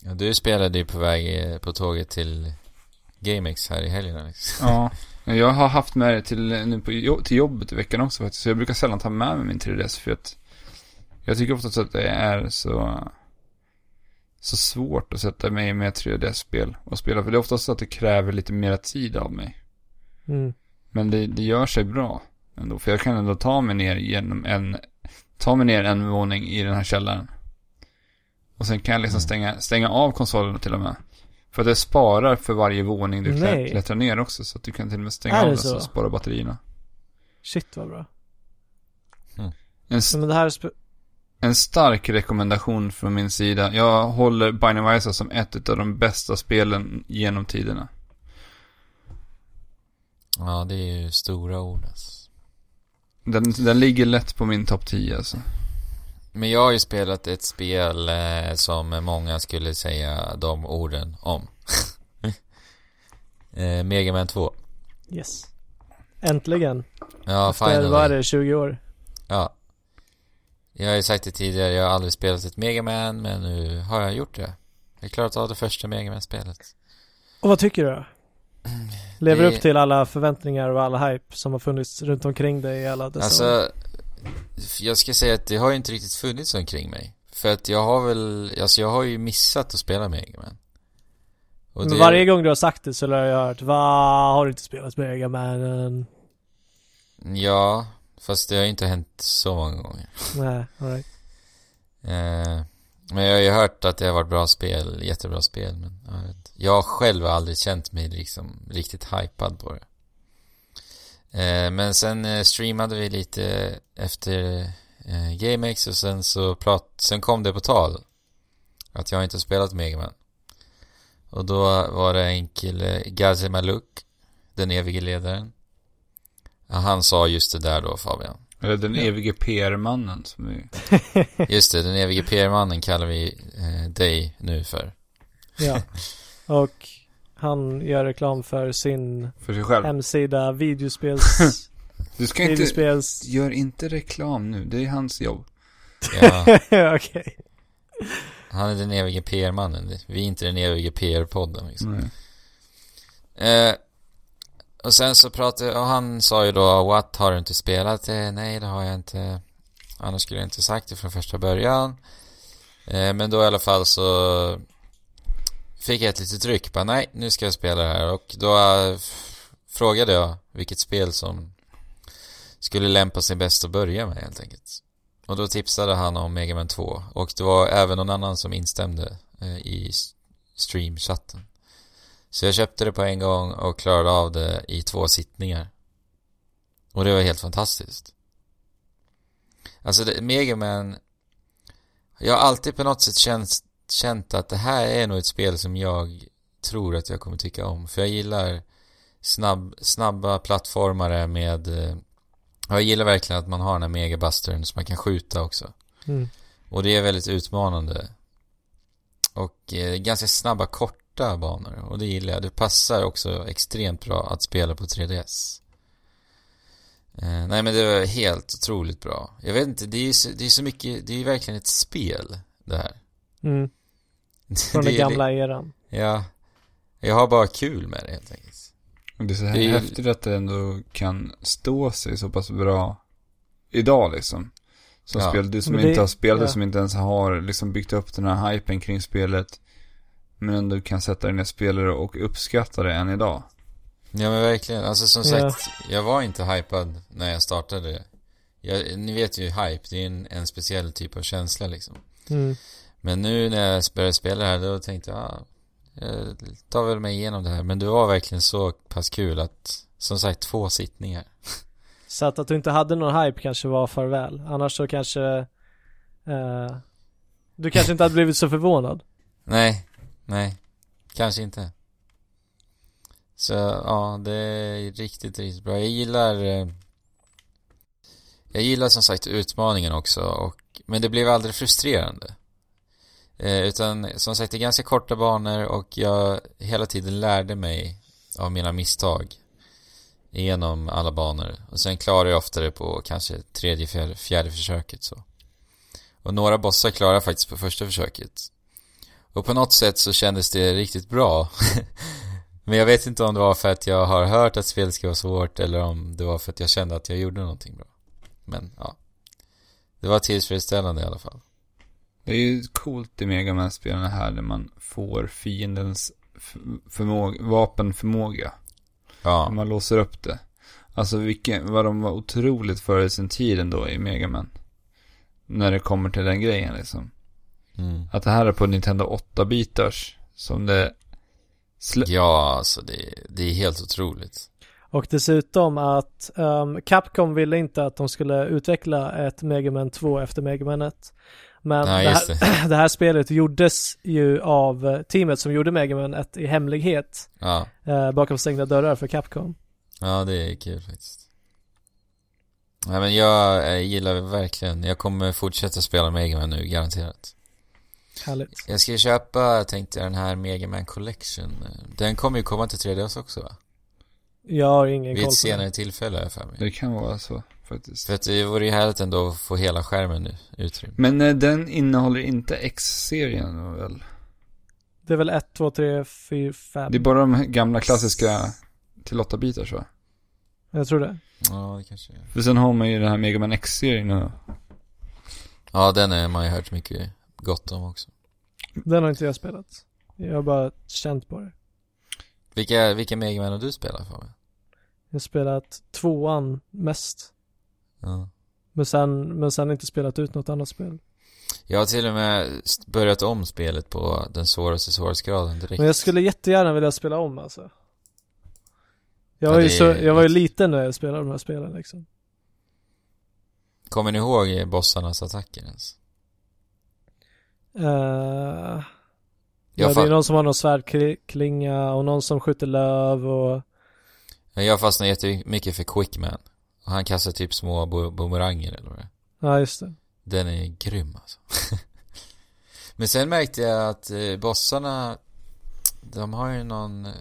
Ja, du spelade ju på väg eh, på tåget till GameX här i helgen Alex. Ja. Jag har haft med det till, nu på, till jobbet i veckan också faktiskt. Så jag brukar sällan ta med mig min 3DS för att jag tycker ofta att det är så, så svårt att sätta mig med ett 3DS-spel och spela. För det är oftast så att det kräver lite mera tid av mig. Mm. Men det, det gör sig bra ändå. För jag kan ändå ta mig ner genom en, ta mig ner en våning i den här källaren. Och sen kan jag liksom stänga, stänga av konsolen till och med. För det sparar för varje våning du Nej. klättrar ner också. Så att du kan till och med stänga Är av den så så? och spara batterierna. Shit vad bra. En s- Ja, men det här, en stark rekommendation från min sida. Jag håller Binding of Isaac som ett av de bästa spelen genom tiderna. Ja, det är ju stora ord alltså. Den, den ligger lätt på min topp 10 alltså. Men jag har ju spelat ett spel eh, som många skulle säga de orden om. [laughs] eh, Mega Man 2. Yes. Äntligen. Ja, Efter, finally. vad är det, 20 år? Ja. Jag har ju sagt det tidigare, jag har aldrig spelat ett Mega Man men nu har jag gjort det. Jag har klarat av det första Mega man spelet Och vad tycker du då? Lever Det- upp till alla förväntningar och alla hype som har funnits runt omkring dig i alla dessa år? Jag ska säga att det har ju inte riktigt funnits omkring mig. För att jag har väl, alltså jag har ju missat att spela Mega Man. Och Men varje gång du har sagt det så har jag hört Va, har du inte spelat Mega Man? Ja, fast det har ju inte hänt så många gånger. Nej, alright. Eh, men jag har ju hört att det har varit bra spel, jättebra spel men jag, vet, jag har själv aldrig känt mig liksom riktigt hypad på det. Eh, men sen eh, streamade vi lite efter eh, GameX och sen så prat, sen kom det på tal att jag inte har spelat Mega Man. Och då var det en kille, Gazi Maluk, den evige ledaren. Han sa just det där då Fabian. Eller den evige PR-mannen som vi... [laughs] Just det, den evige PR-mannen kallar vi eh, dig nu för. Ja. [laughs] Och han gör reklam för sin För sig själv. hemsida, videospels... [laughs] Du ska inte... videospels... Gör inte reklam nu, det är hans jobb. Ja, [laughs] Okej. han är den evige PR-mannen. Vi är inte den evige PR-podden liksom. Nej. Eh, och sen så pratade, och han sa ju då What, har du inte spelat det? Nej, det har jag inte. Annars skulle jag inte sagt det från första början. Eh, men då i alla fall så fick jag ett litet tryck. Bara, nej, nu ska jag spela det här. Och då eh, frågade jag vilket spel som skulle lämpa sig bäst att börja med helt enkelt. Och då tipsade han om Mega Man 2. Och det var även någon annan som instämde eh, i streamchatten. Så jag köpte det på en gång och klarade av det i två sittningar. Och det var helt fantastiskt. Alltså det, Mega Man Jag har alltid på något sätt känt, känt att det här är nog ett spel som jag tror att jag kommer tycka om. För jag gillar snabb, snabba plattformare med eh, Jag gillar verkligen att man har den här megabustern så man kan skjuta också. Mm. Och det är väldigt utmanande. Och eh, ganska snabba, korta banor. Och det gillar jag. Det passar också extremt bra att spela på 3DS. Eh, nej men det var helt otroligt bra. Jag vet inte, det är ju så, det är så mycket, det är ju verkligen ett spel det här. Mm. [laughs] Från Det den gamla eran. Ja. Jag har bara kul med det helt enkelt. Och det är så här Det är häftigt att det ändå kan stå sig så pass bra idag liksom. Som Ja. spel, du som det- inte har spelat det, ja. som inte ens har liksom byggt upp den här hypen kring spelet. Men ändå kan sätta dig ner och spela det och uppskatta det än idag. Ja men verkligen, alltså som Ja. sagt, jag var inte hypad när jag startade. Jag, ni vet ju hype, det är en, en speciell typ av känsla liksom. Mm. Men nu när jag började spela här, då tänkte jag, ah, jag tar väl mig igenom det här. Men det var verkligen så pass kul att, som sagt, två sittningar. [laughs] Så att, att du inte hade någon hype kanske var farväl. Annars så kanske eh, Du kanske inte hade blivit så förvånad. [laughs] Nej, nej, kanske inte. Så ja, det är riktigt, riktigt bra. Jag gillar eh, Jag gillar som sagt utmaningen också och, men det blev aldrig frustrerande. Eh, utan som sagt det är ganska korta banor och jag hela tiden lärde mig av mina misstag genom alla banor. Och sen klarar jag ofta det på kanske tredje, fjärde, fjärde försöket så. Och några bossar klarar jag faktiskt på första försöket. Och på något sätt så kändes det riktigt bra. [laughs] Men jag vet inte om det var för att jag har hört att spelet ska vara svårt eller om det var för att jag kände att jag gjorde någonting bra. Men ja. Det var tillfredsställande i alla fall. Det är ju coolt i Mega man spelarna här när man får fiendens förmåga, vapenförmåga. Ja. När man låser upp det. Alltså vilken, vad de var otroligt före sin tid ändå i Mega man När det kommer till den grejen liksom. Mm. Att det här är på Nintendo 8-bitars. Som det... Ja, alltså det, det är helt otroligt. Och dessutom att ehm, Capcom ville inte att de skulle utveckla ett Mega Man 2 efter Mega Man 1. Men Ja, det, här, [clears throat] det här spelet gjordes ju av eh, teamet som gjorde Mega Man 1 i hemlighet. Ja. eh, bakom stängda dörrar för Capcom. Ja, det är kul faktiskt. Nej men jag, jag gillar verkligen, jag kommer fortsätta spela Mega Man nu, garanterat. Härligt. Jag ska köpa, tänkte jag, den här Mega Man Collection. Den kommer ju komma till 3DS också va? Jag har ingen Vid koll ett på senare det. tillfälle har jag för mig. Det kan vara så faktiskt. För att det vore ju härligt ändå att få hela skärmen nu, utrymme. Men eh, den innehåller inte X-serien väl? Det är väl 1, 2, 3, 4, 5. Det är bara de gamla klassiska till 8 bitar så. Jag tror det. Ja, det kanske är. För sen har man ju den här Mega Man X-serien nu. Ja, den har man ju hört mycket gott om också. Den har inte jag spelat. Jag har bara känt på det. Vilka, vilka Mega Man har du spelat för mig? Jag har spelat tvåan mest. Ja. Men sen, men sen inte spelat ut något annat spel. Jag har till och med börjat om spelet på den svåraste svårighetsgraden direkt. Men jag skulle jättegärna vilja spela om alltså. Jag Ja, var ju så, jag var ju liten när jag spelade de här spelen liksom. Kommer ni ihåg bossarnas attacker ens? Uh, ja, det är någon som har någon svärdklinga och någon som skjuter löv och Jag fastnade jättemycket för Quickman. Och han kastar typ små bumeranger eller vad det. Ja, just det. Den är grym alltså. [laughs] Men sen märkte jag att eh, bossarna, de har ju någon, eh,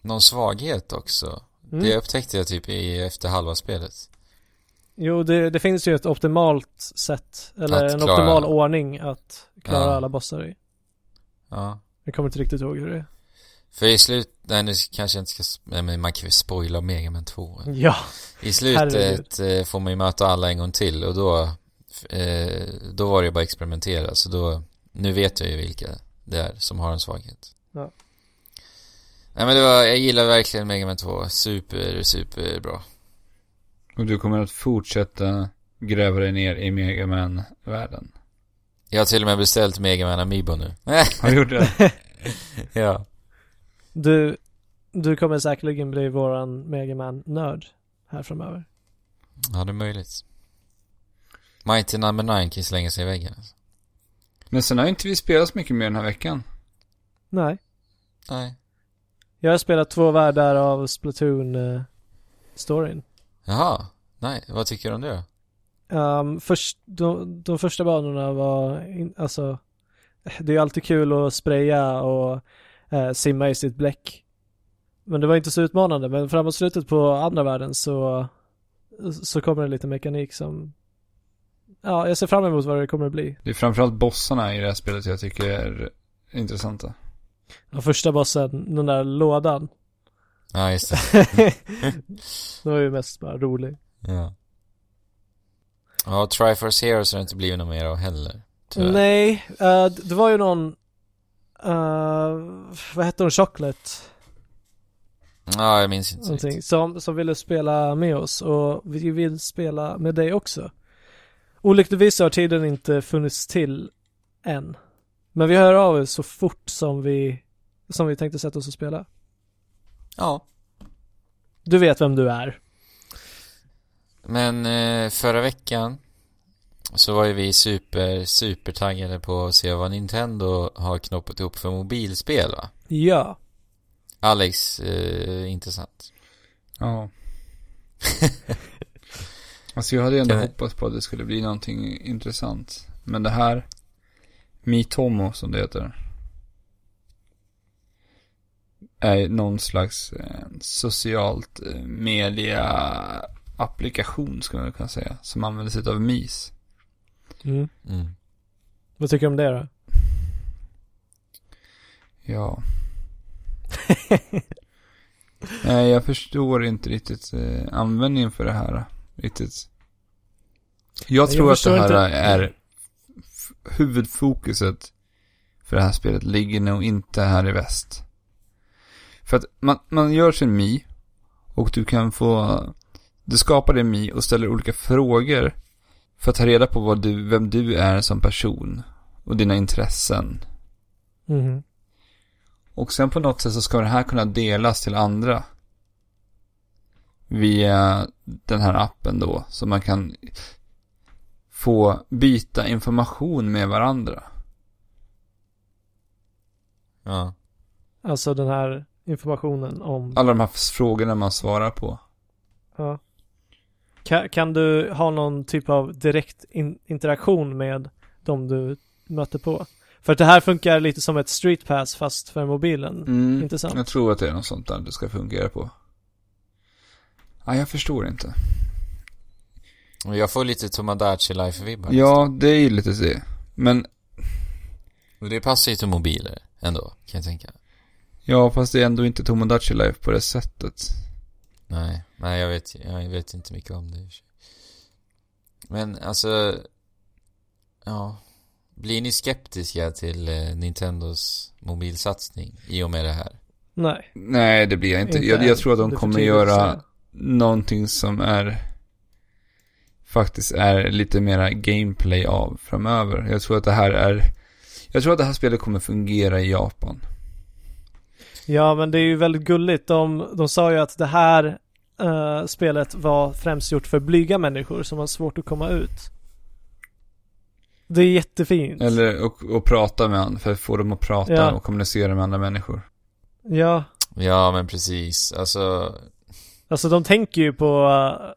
någon svaghet också. Mm. Det upptäckte jag typ i, efter halva spelet. Jo, det, det finns ju ett optimalt sätt, eller Att en klara- optimal ordning att klara Ja. alla bossar i. Ja. Jag kommer inte riktigt ihåg hur det är. För i slut, nej nu kanske jag inte ska, nej, men man kan ju spoila Mega Man 2. Ja. I slutet Herregud. eh, får man ju möta alla en gång till och då, eh, då var det ju bara experimentera. Så då, nu vet jag ju vilka det är som har en svaghet. Ja. Nej men det var, jag gillar verkligen Mega Man 2. Super, super bra. Och du kommer att fortsätta gräva dig ner i Mega Man-världen. Jag har till och med beställt Mega Man Amiibo nu. Har du gjort det? [laughs] ja. Du, du kommer säkerligen bli våran Mega Man-nörd här framöver. Ja, det är möjligt. Mighty Number 9 kan ju slänga sig i väggen. Alltså. Men sen har inte vi spelat så mycket mer den här veckan. Nej. Nej. Jag har spelat två världar av Splatoon-storyn. Jaha. Nej, vad tycker du om det då? Um, först, de, de första banorna var, in, alltså, det är ju alltid kul att spraya och eh, simma i sitt bläck. Men det var inte så utmanande, men framåt slutet på andra världen så, så kommer det lite mekanik som, ja, jag ser fram emot vad det kommer att bli. Det är framförallt bossarna i det här spelet jag tycker är intressanta. Den första bossen, den där lådan. Ja, just det. [laughs] det var ju mest bara rolig. Ja. Ja, Triforce Heroes har det inte blivit något mer av heller. Tyvärr. Nej, d- det var ju någon, eh, vad hette hon, Chocolate? Ja, jag minns inte Någonting, som, som ville spela med oss och vi vill spela med dig också. Olyckligtvis har tiden inte funnits till än. Men vi hör av oss så fort som vi, som vi tänkte sätta oss och spela. Ja. Du vet vem du är. Men eh, förra veckan så var ju vi super, super taggade på att se vad Nintendo har knoppat ihop för mobilspel va? Ja. Alex, eh, intressant. Ja. [laughs] alltså jag hade ändå hoppats på att det skulle bli någonting intressant. Men det här, Mitomo som det heter. Är någon slags eh, socialt eh, media applikation skulle man kunna säga. Som använder sig av MIS. Mm. Mm. Vad tycker du om det då? Ja. [laughs] Nej, jag förstår inte riktigt eh, användningen för det här. Riktigt. Jag Jag tror att förstår det här inte- är huvudfokuset för det här spelet ligger nog inte här i väst. För att man, man gör sin Mi och du kan få, du skapar din Mi och ställer olika frågor för att ta reda på vad du, vem du är som person och dina intressen. Mhm. Och sen på något sätt så ska det här kunna delas till andra. via den här appen då. Så man kan få byta information med varandra. Ja. Alltså den här informationen om... Alla de här frågorna man svarar på. Ja. Kan, kan du ha någon typ av direkt in, interaktion med de du möter på? För att det här funkar lite som ett street pass fast för mobilen. Mm, Intressant. Jag tror att det är något sånt där det ska fungera på. Ja, jag förstår inte. Jag får lite Tomodachi Life-vibbar. Ja, det är ju lite det. Men, Och det passar ju till mobiler ändå, kan jag tänka. ja fast det är ändå inte Tomodachi Life på det sättet. Nej, nej jag vet, jag vet inte mycket om det. Men alltså, ja. Blir ni skeptiska till eh, Nintendos mobilsatsning i och med det här? Nej. Nej, det blir jag inte. Inte jag, jag tror att de kommer göra någonting som är faktiskt är lite mera gameplay av framöver. Jag tror att det här är jag tror att det här spelet kommer fungera i Japan. Ja, men det är ju väldigt gulligt. De, de sa ju att det här eh, spelet var främst gjort för blyga människor som har svårt att komma ut. Det är jättefint. Eller och, och prata med honom, för att få dem att prata Ja. och kommunicera med andra människor. Ja, Ja, men precis. Alltså, alltså de tänker ju på, uh,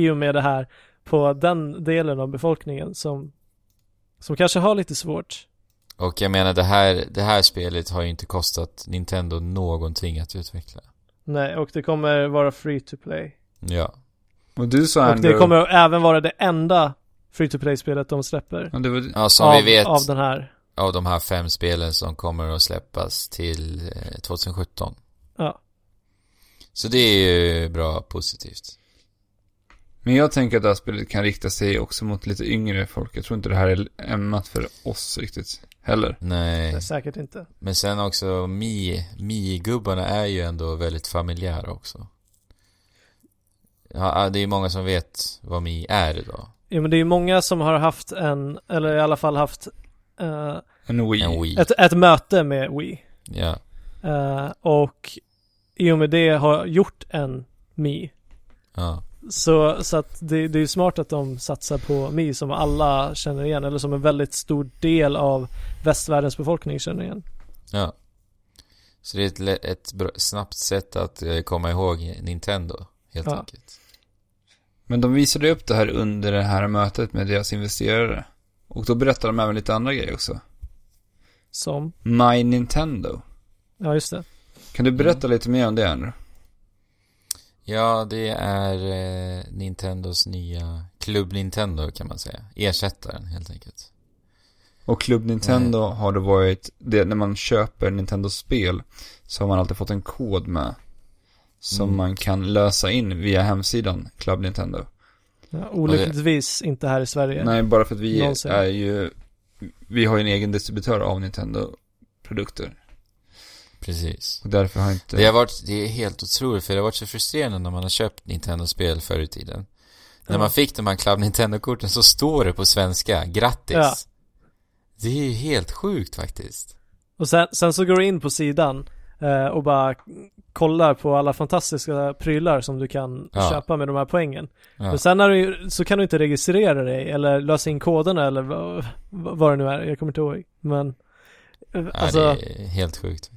i och med det här, på den delen av befolkningen som, som kanske har lite svårt. Och jag menar det här, det här spelet har ju inte kostat Nintendo någonting att utveckla. Nej, och det kommer vara free to play. Ja. Och du sa Och ändå... det kommer även vara det enda free to play-spelet de släpper. Ja, det var... Ja, som av, vi vet. Av den här. Av de här fem spelen som kommer att släppas till eh, 2017. Ja. Så det är ju bra positivt. Men jag tänker att det här spelet kan rikta sig också mot lite yngre folk. Jag tror inte det här är ämnat för oss riktigt heller. Nej. Det är säkert inte. Men sen också Mi, Mi-gubbarna är ju ändå väldigt familjära också. Ja, det är många som vet vad Mi är idag. Ja men det är ju många som har haft en, eller i alla fall haft eh, En Wii. En Wii. ett, ett möte med Wii. Ja. Eh, och i och med det har gjort en Mi. Ja. Så, så att det, det är ju smart att de satsar på Mi som alla känner igen, eller som en väldigt stor del av västvärldens befolkning känner igen. Ja. Så det är ett, ett bra, snabbt sätt att eh, komma ihåg Nintendo, helt Ja. enkelt. Men de visade upp det här under det här mötet med deras investerare. Och då berättade de även lite andra grejer också. Som, My Nintendo. ja just det. Kan du berätta lite mer om det Andrew? Ja, det är eh, Nintendos nya Club Nintendo kan man säga. Ersättaren, helt enkelt. Och Club Nintendo har det varit, det, när man köper Nintendo-spel så har man alltid fått en kod med. Som Mm. man kan lösa in via hemsidan Club Nintendo. Ja, olyckligtvis inte här i Sverige. Nej, bara för att vi Någonsin. är ju, vi har ju en egen distributör av Nintendo-produkter. Precis. Och därför har inte... Det har varit, det är helt otroligt för det har varit så frustrerande när man har köpt Nintendo-spel förr i tiden. När Ja. man fick de här Club Nintendo-korten så står det på svenska, grattis. Ja. Det är ju helt sjukt faktiskt. Och sen, sen så går du in på sidan eh, och bara kollar på alla fantastiska prylar som du kan Ja. köpa med de här poängen. Ja. Men sen när du, så kan du inte registrera dig eller lösa in koderna eller vad, vad det nu är. Jag kommer inte ihåg. Men eh, Ja, alltså, det är helt sjukt.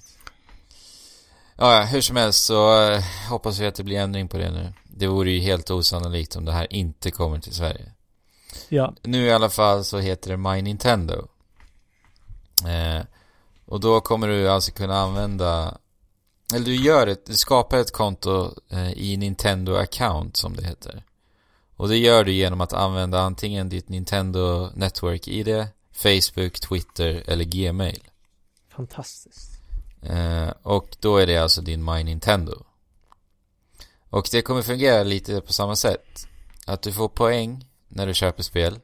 Ja, hur som helst så eh, hoppas vi att det blir ändring på det nu. Det vore ju helt osannolikt om det här inte kommer till Sverige. ja. Nu i alla fall så heter det My Nintendo. Eh, och då kommer du alltså kunna använda eller du gör ett, du skapar ett konto eh, i Nintendo account som det heter. Och det gör du genom att använda antingen ditt Nintendo Network ID, Facebook, Twitter eller Gmail. Fantastiskt. Eh, och då är det alltså din My Nintendo. Och det kommer fungera lite på samma sätt. Att du får poäng när du köper spel.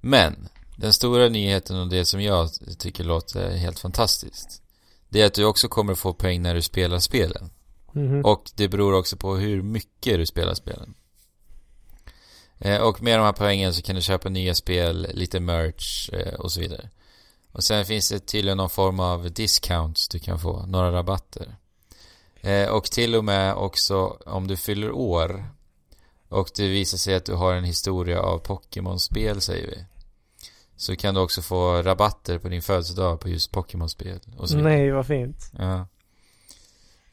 Men den stora nyheten och det som jag tycker låter helt fantastiskt. Det är att du också kommer få poäng när du spelar spelen. Mhm. Och det beror också på hur mycket du spelar spelen. Eh, och med de här poängen så kan du köpa nya spel, lite merch eh, och så vidare. Och sen finns det tydligen någon form av discounts du kan få, några rabatter. Eh, och till och med också om du fyller år och det visar sig att du har en historia av Pokémon-spel säger vi. Så kan du också få rabatter på din födelsedag på just Pokémon-spel. Nej, vad fint. Ja.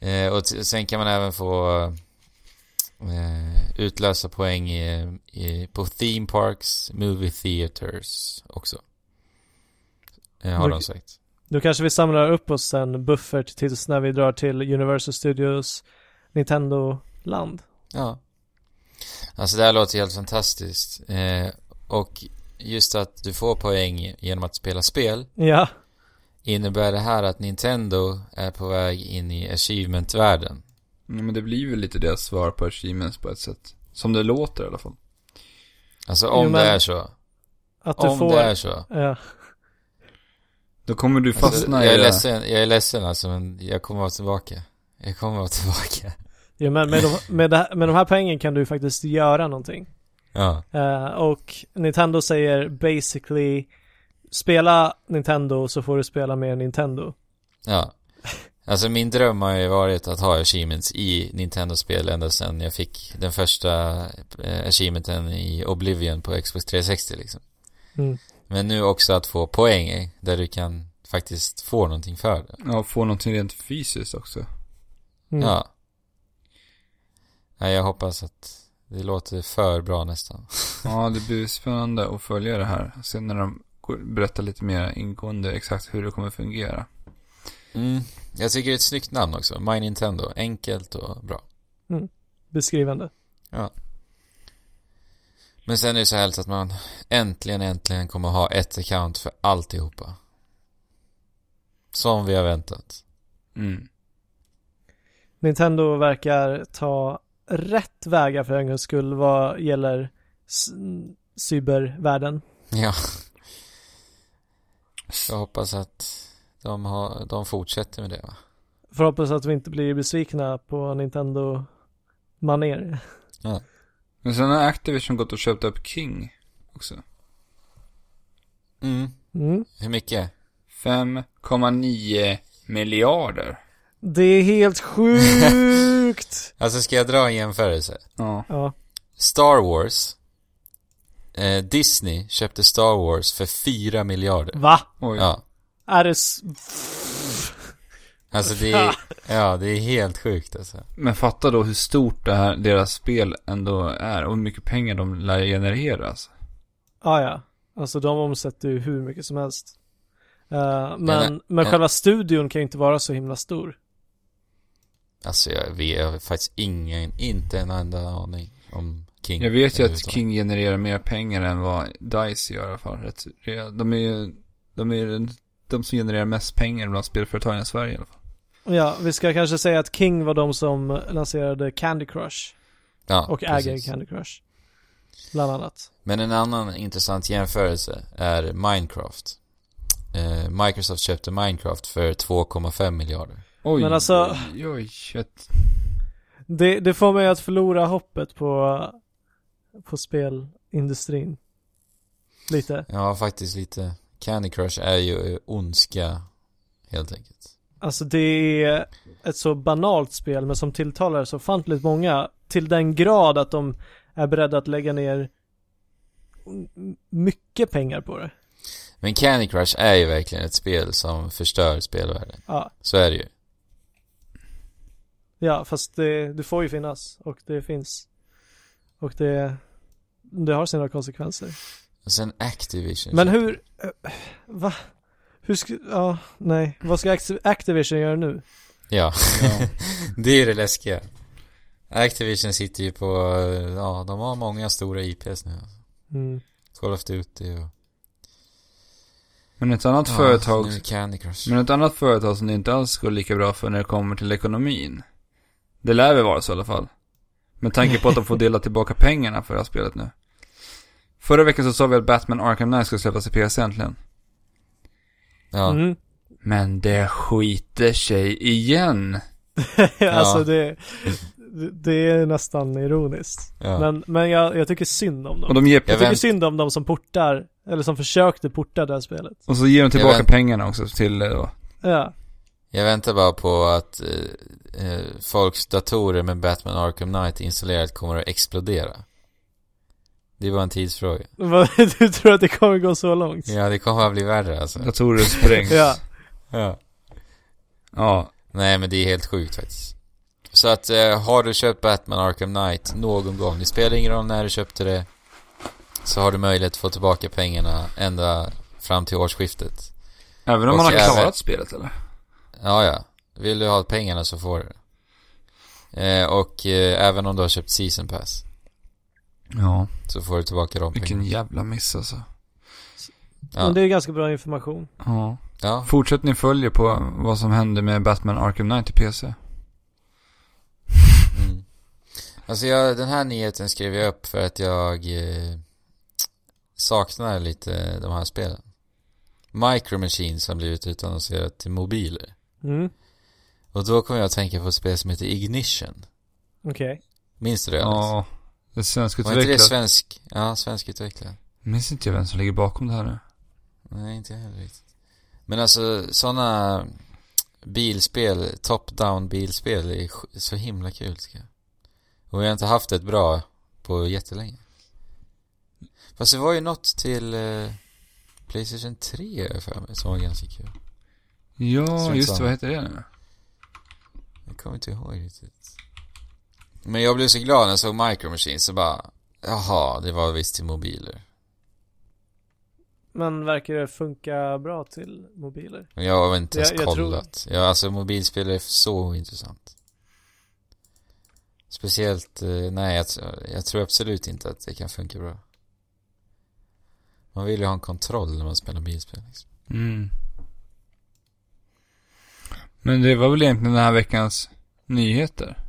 Eh, och sen kan man även få eh, utlösa poäng i, i, på theme parks, movie theaters också. Eh, har Då- de sagt. Då kanske vi samlar upp oss en buffert tills när vi drar till Universal Studios Nintendo-land. Ja. Alltså det här låter helt fantastiskt. Eh, och just att du får poäng genom att spela spel. Ja. Innebär det här att Nintendo är på väg in i achievement-världen? Ja, men det blir väl lite deras svar på achievements på ett sätt. Som det låter i alla fall. Alltså om Jo, men det är så. Att du om får... det är så. Ja. Då kommer du fastna Alltså, jag är ledsen, jag är ledsen alltså men jag kommer vara tillbaka. Jag kommer vara tillbaka. Ja, men med de, med, det, här- med de här pengarna kan du faktiskt göra någonting. Ja. Eh, och Nintendo säger basically spela Nintendo så får du spela mer Nintendo. Ja. Alltså min dröm har ju varit att ha achievements i Nintendo-spel ända sedan jag fick den första eh, achievementen i Oblivion på Xbox 360 liksom. Mm. Men nu också att få poäng där du kan faktiskt få någonting för det. Ja, få någonting rent fysiskt också. Mm. Ja. Nej, jag hoppas att det låter för bra nästan. [laughs] Ja, det blir spännande att följa det här. Sen när de berättar lite mer ingående exakt hur det kommer fungera. Mm. Jag tycker det är ett snyggt namn också. My Nintendo. Enkelt och bra. Mm. Beskrivande. Ja. Men sen är det så härligt att man äntligen, äntligen kommer ha ett account för alltihopa. Som vi har väntat. Mm. Nintendo verkar ta rätt vägar för en gångs skull vad gäller cybervärlden. Ja. Jag hoppas att de, har, de fortsätter med det va? Får hoppas att vi inte blir besvikna på Nintendo maner. Ja. Men sen har Activision gått och köpt upp King också. Mm. Mm. Hur mycket? 5,9 miljarder. Det är helt sjukt! [laughs] Alltså ska jag dra en jämförelse? Ja. ja. Star Wars eh, Disney köpte Star Wars för 4 miljarder. Va? Oj. Ja. Är det Alltså det är, ja det är helt sjukt alltså. Men fatta då hur stort det här, deras spel ändå är och hur mycket pengar de lär generera alltså. Ah, ja, alltså de omsätter ju hur mycket som helst. Eh, men, Men- men men- själva studion kan ju inte vara så himla stor. Alltså jag, vet- jag har faktiskt ingen, inte en enda aning om King. Jag vet ju att. King genererar mer pengar än vad DICE gör i alla fall. De är ju, de är ju de som genererar mest pengar bland spelföretagen i Sverige i alla fall. Ja, vi ska kanske säga att King var de som lanserade Candy Crush. Ja, och äger. Candy Crush. Bland annat. Men en annan intressant jämförelse är Minecraft. Eh, Microsoft köpte Minecraft för 2,5 miljarder. Oj, Men alltså- oj, oj, shit. Det, det får mig att förlora hoppet på, på spelindustrin. Lite. Ja, faktiskt lite. Candy Crush är ju ondska, helt enkelt. Alltså det är ett så banalt spel men som tilltalar så ofantligt många till den grad att de är beredda att lägga ner mycket pengar på det. Men Candy Crush är ju verkligen ett spel som förstör spelvärlden. Ja. Så är det ju. Ja, fast det, det får ju finnas och det finns. Och det, det har sina konsekvenser. Och sen Activision. Men hur, eh, va? Hur ska, ja, nej. Vad ska Activ- Activision göra nu? Ja, Ja. [laughs] det är det läskiga. Activision sitter ju på, ja, de har många stora IPs nu. Mm. Call of Duty och... Men ett annat Ja, företag, men ett annat företag som det inte alls går lika bra för när det kommer till ekonomin. Det lär väl vara så i alla fall. Med tanke på att de får dela tillbaka pengarna för det här spelet nu. Förra veckan så sa vi att Batman Arkham Knight ska släppas i PC äntligen. Ja. Mm. Men det skiter sig igen. [laughs] alltså det, det- det är nästan ironiskt. Ja. Men, men jag, jag tycker synd om dem. Och de ger- jag Jag tycker synd om dem som portar, eller som försökte porta det här spelet. Och så ger de tillbaka vänt- pengarna också till det då. Ja. Jag väntar bara på att eh, eh, folks datorer med Batman Arkham Knight installerat kommer att explodera. Det är bara en tidsfråga. [laughs] Du tror att det kommer gå så långt? Ja, det kommer att bli värre alltså. Datorer sprängs. [laughs] Ja. Ja. Ja. Nej, men det är helt sjukt faktiskt. Så att, eh, har du köpt Batman Arkham Knight någon gång, det spelar ingen roll när du köpte det, så har du möjlighet att få tillbaka pengarna ända fram till årsskiftet. Även om Och man har även- klarat spelet eller? Ja, ja. Vill du ha pengarna så får du det. Eh, och eh, även om du har köpt Season Pass. Ja. Så får du tillbaka de Vilken pengarna. jävla miss alltså. Ja. Men det är ganska bra information. Ja. Ja. Fortsätt ni följer på vad som hände med Batman Arkham Knight i PC. Mm. Alltså jag, den här nyheten skrev jag upp för att jag eh, saknar lite de här spelen. Micro Machines har blivit utannonserat till mobiler. Mm. Och då kommer jag att tänka på ett spel som heter Ignition. Okej. Minns du det? Ja. Det är Var inte det svensk? Ja, svenskutvecklat. Minns inte jag vem som ligger bakom det här nu. Nej, inte jag heller riktigt. Men alltså sådana bilspel, top-down bilspel är så himla kul tycker jag. Och jag har inte haft ett bra på jättelänge. Fast det var ju något till eh, Playstation 3 har jag för mig som var ganska kul. Ja, just det. Vad heter det nu? Jag kommer inte ihåg riktigt. Men jag blev så glad när jag såg Micro Machines så bara, jaha, det var visst till mobiler. Men verkar det funka bra till mobiler? Jag har inte ens Jag- jag tror- kollat. Ja, alltså mobilspel är så intressant. Speciellt, eh, nej jag, jag tror absolut inte att det kan funka bra. Man vill ju ha en kontroll när man spelar bilspel liksom. Mm. Men det var väl egentligen den här veckans nyheter.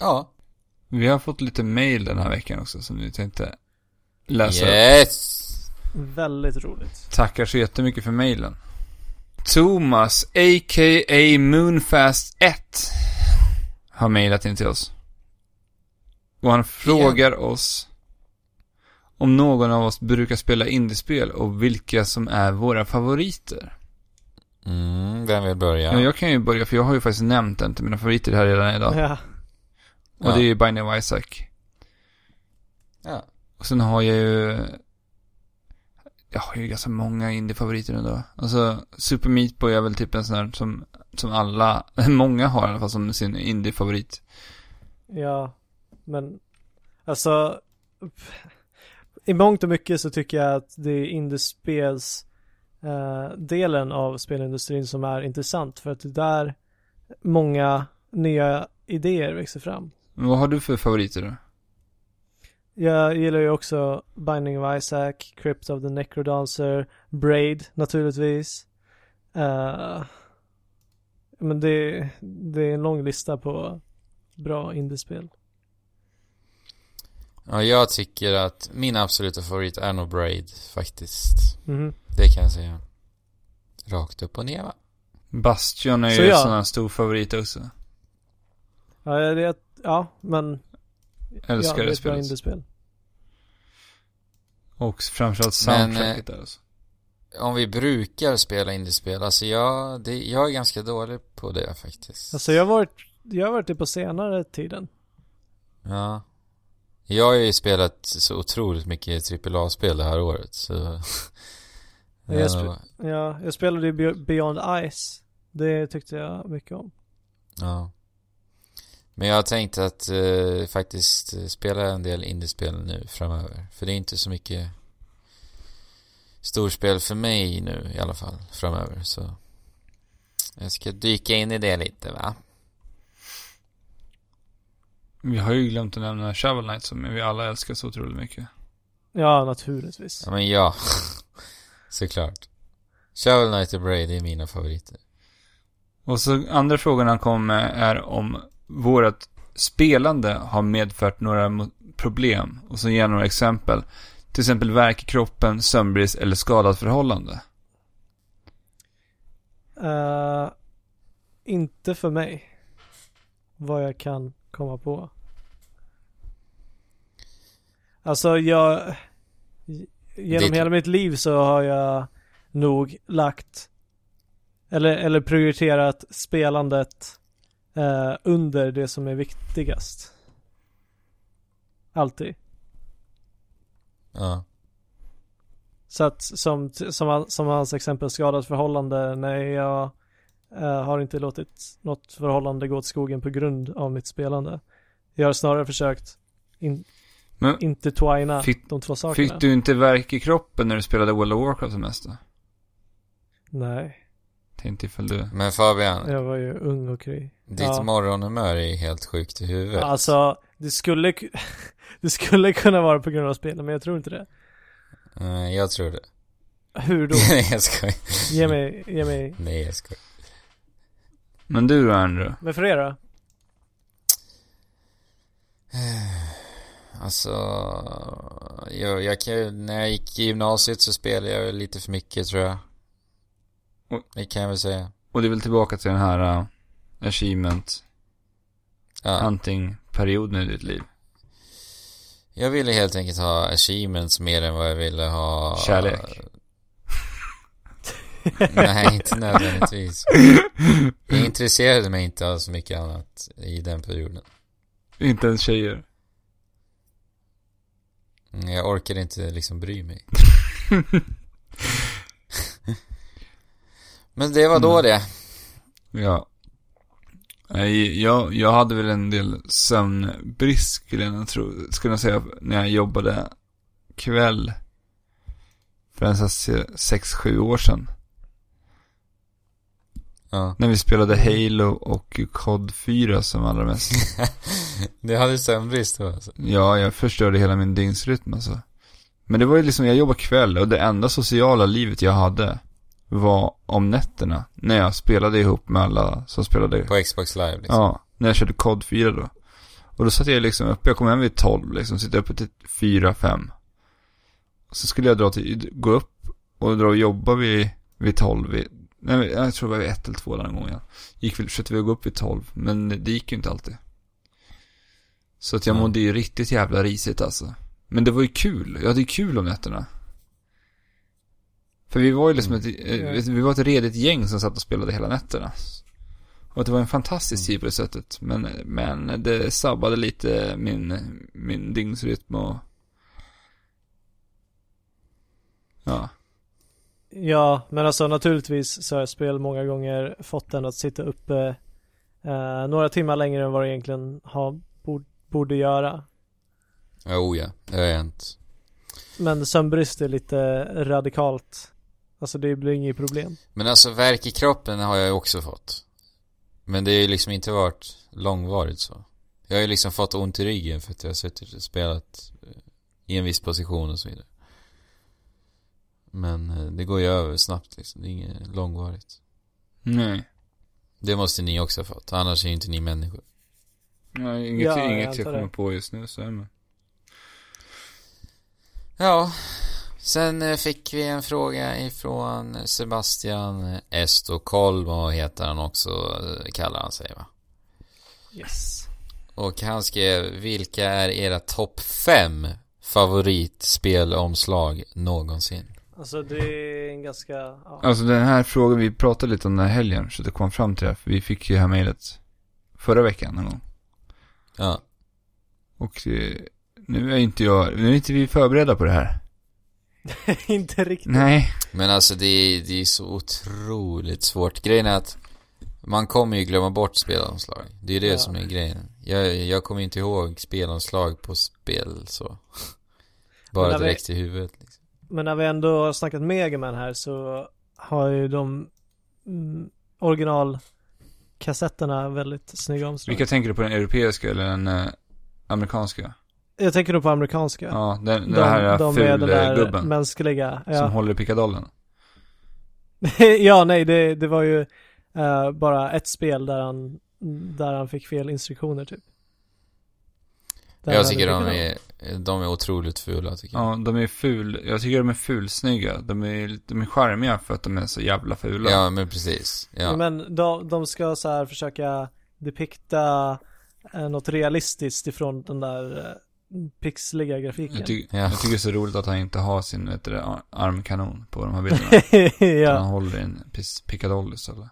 Ja. Vi har fått lite mail den här veckan också som vi tänkte läsa upp. Yes! Väldigt roligt. Tackar så jättemycket för mailen. Thomas, a.k.a. Moonfast 1, har mailat in till oss. Och han frågar oss om någon av oss brukar spela indiespel och vilka som är våra favoriter. Mm, vem vill börja? Ja. jag kan ju börja för jag har ju faktiskt nämnt en till mina favoriter här redan idag. Ja. Och det är ju Binding of Isaac. Ja. Och sen har jag ju... Jag har ju ganska många indie-favoriter ändå. Alltså, Super Meat Boy är väl typ en sån här som, som alla, [laughs] många har i alla fall som sin indie-favorit. Ja, men alltså i mångt och mycket så tycker jag att det är indiespels eh, delen av spelindustrin som är intressant för att det är där många nya idéer växer fram. Men vad har du för favoriter då? Jag gillar ju också Binding of Isaac, Crypt of the Necrodancer, Braid naturligtvis. Eh, men det, det är en lång lista på bra indiespel. Ja, jag tycker att min absoluta favorit är nog Braid faktiskt. Mhm. Det kan jag säga. Rakt upp och ner va? Bastion är Så ju en sån här stor favorit också. Ja, det, ja men Älskar ja, det spelet. indiespel. Och framförallt Men, soundtracket eh, där alltså. Om vi brukar spela indiespel, alltså jag, det, jag är ganska dålig på det faktiskt. Alltså jag har varit, jag har varit det på senare tiden. Ja. Jag har ju spelat så otroligt mycket AAA-spel det här året, så... [laughs] Jag, Ja, spe, ja, jag spelade ju Be- Beyond Ice. Det tyckte jag mycket om. ja. Men jag har tänkt att eh, faktiskt eh, spela en del indiespel nu framöver. För det är inte så mycket storspel för mig nu i alla fall framöver, så... Jag ska dyka in i det lite va? Vi har ju glömt att nämna Shovel Knight som vi alla älskar så otroligt mycket. Ja, naturligtvis. Ja men ja. [laughs] Såklart. Shovel Knight och Braid är mina favoriter. Och så andra frågan han kom med är om vårt spelande har medfört några problem. Och så ger några exempel. Till exempel värk i kroppen, sömnbrist eller skadat förhållande. Eh, inte för mig. Vad jag kan komma på. Alltså jag... Genom Det- hela mitt liv så har jag nog lagt Eller, eller prioriterat spelandet eh, under det som är viktigast. Alltid. Ja. Så att som, som, som hans exempel skadat förhållande, nej jag eh, har inte låtit något förhållande gå åt skogen på grund av mitt spelande. Jag har snarare försökt in, Men intertwina fick- de två sakerna. Fick du inte verk i kroppen när du spelade World of Warcraft som mest? Nej, Tänkte ifall du... Men Fabian, jag var ju ung och kry. ditt Ja. morgonhumör är helt sjukt i huvudet. Alltså, det skulle, ku- [laughs] det skulle kunna vara på grund av spelet, men jag tror inte det. Eh, jag tror det. Hur då? [laughs] Nej, jag skojar. Ge mig, ge mig. Nej, jag skojar. Men du då, Andrew? Men för er då? [sighs] Alltså, jag, jag kan, när jag gick i gymnasiet så spelade jag lite för mycket tror jag. Det kan jag väl säga. Och det är väl tillbaka till den här uh, achievement Ja. hunting-perioden i ditt liv. Jag ville helt enkelt ha achievements mer än vad jag ville ha... Kärlek. [laughs] Nej, inte nödvändigtvis. [laughs] Jag intresserade mig inte av så mycket annat i den perioden. Inte ens tjejer. Mm, Jag orkade inte liksom bry mig. [laughs] Men det var då det. Ja. Nej, jag, jag hade väl en del sömnbrist skulle jag tro, skulle jag säga, när jag jobbade kväll. För en sån här sex, sju år sedan. Ja. När vi spelade Halo och COD 4 som allra mest. [laughs] Du hade sömnbrist då alltså? Ja, jag förstörde hela min dygnsrytm alltså. Men det var ju liksom, jag jobbade kväll och det enda sociala livet jag hade var om nätterna. När jag spelade ihop med alla som spelade. På Xbox live liksom? Ja, när jag körde COD 4 då. Och då satt jag liksom uppe, jag kom hem vid 12 liksom, sitter uppe till 4, 5. Och så skulle jag dra till, gå upp och dra och jobba vid, vid 12, vid, nej jag tror det var vid 1 eller 2 den gången. Gick försökte vi gå upp vid 12, men det gick ju inte alltid. Så att jag Ja. mådde ju riktigt jävla risigt alltså. Men det var ju kul, jag hade ju kul om nätterna. För vi var ju liksom ett, eh, vi var ett redigt gäng som satt och spelade hela nätterna. Och det var en fantastisk tid på det sättet. Men, men det sabbade lite min, min dygnsrytm och... Ja. Ja, men alltså naturligtvis så har spel många gånger fått en att sitta uppe eh, några timmar längre än vad det egentligen har, borde, borde göra. Jo ja, det har hänt. Men sömnbrist är lite radikalt. Alltså det blir inget problem. Men alltså värk i kroppen har jag ju också fått. Men det har ju liksom inte varit långvarigt så. Jag har ju liksom fått ont i ryggen för att jag har suttit och spelat eh, i en viss position och så vidare. Men eh, det går ju över snabbt liksom. Det är inget långvarigt. Nej. Det måste ni också ha fått. Annars är ju inte ni människor. Nej, inget, Ja, jag inget jag antar kommer det. på just nu så är det. Ja. Sen eh, fick vi en fråga ifrån Sebastian Estocolmo heter han också, eh, kallar han sig va? Yes. Och han skrev, vilka är era topp fem favoritspelomslag någonsin? Alltså det är en ganska, ja. Alltså den här frågan, vi pratade lite om den här helgen, så det kom fram till det. För vi fick ju det här mejlet förra veckan någon gång. Ja. Och eh, nu är inte jag, nu är inte vi förberedda på det här. [laughs] inte riktigt. Nej. Men alltså det är, det är så otroligt svårt. Grejen är att man kommer ju glömma bort spelomslag. Det är ju det Ja. som är grejen. Jag, jag kommer inte ihåg spelomslag på spel så. [laughs] Bara när vi- direkt i huvudet. Liksom. Men när vi ändå har snackat Megaman här så har ju de mm, originalkassetterna väldigt snygga omslag. Vilka tänker du på den europeiska eller den eh, amerikanska? Jag tänker nog på amerikanska. Ja, den, den de, här de med den där fulgubben. mänskliga. Som Ja. håller i pickadollen. [laughs] ja, nej, det, det var ju eh, bara ett spel där han, där han fick fel instruktioner typ. Där Jag tycker de är, de är otroligt fula tycker jag. Ja, de är ful, jag tycker de är fulsnygga. De är, de är charmiga för att de är så jävla fula. Ja, men precis. Ja. Men de, de ska så här försöka depikta eh, något realistiskt ifrån den där pixliga grafiken. Jag, ty- jag tycker det är så roligt att han inte har sin vet du, ar- armkanon på de här bilderna. [laughs] Ja. Han håller i en pickadoll istället.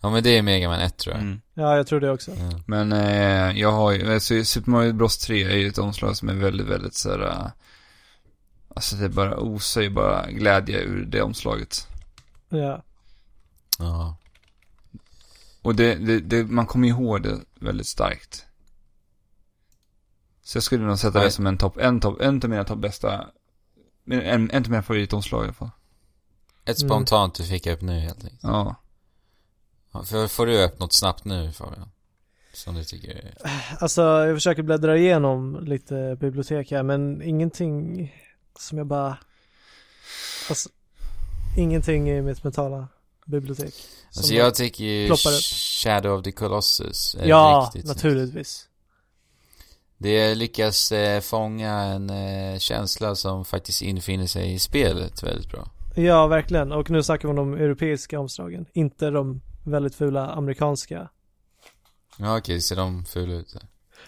Ja men det är Mega Man 1 tror jag. Mm. Ja, jag tror det också. Men eh, jag har ju, alltså, Super Mario Bros 3 är ju ett omslag som är väldigt, väldigt såhär, eh, alltså det bara osar ju bara glädje ur det omslaget. Ja. Ja. Och det, det, det, man kommer ihåg det väldigt starkt. Så jag skulle nog sätta det Nej. som en topp, en topp, en av mina topp bästa, en, en, en av mina favoritomslag i alla fall. Ett Mm. spontant du fick upp nu helt enkelt. Ja. Ja, för, får du upp något snabbt nu Fabian? Som du tycker är... Alltså, jag försöker bläddra igenom lite bibliotek här, men ingenting som jag bara... Alltså, ingenting i mitt mentala bibliotek. Alltså jag tycker ju. Shadow of the Colossus är Ja, riktigt naturligtvis. Det lyckas eh, fånga en eh, känsla som faktiskt infinner sig i spelet väldigt bra. Ja, verkligen. Och nu snackar vi om de europeiska omslagen, inte de väldigt fula amerikanska. Ja okej, ser de fula ut där?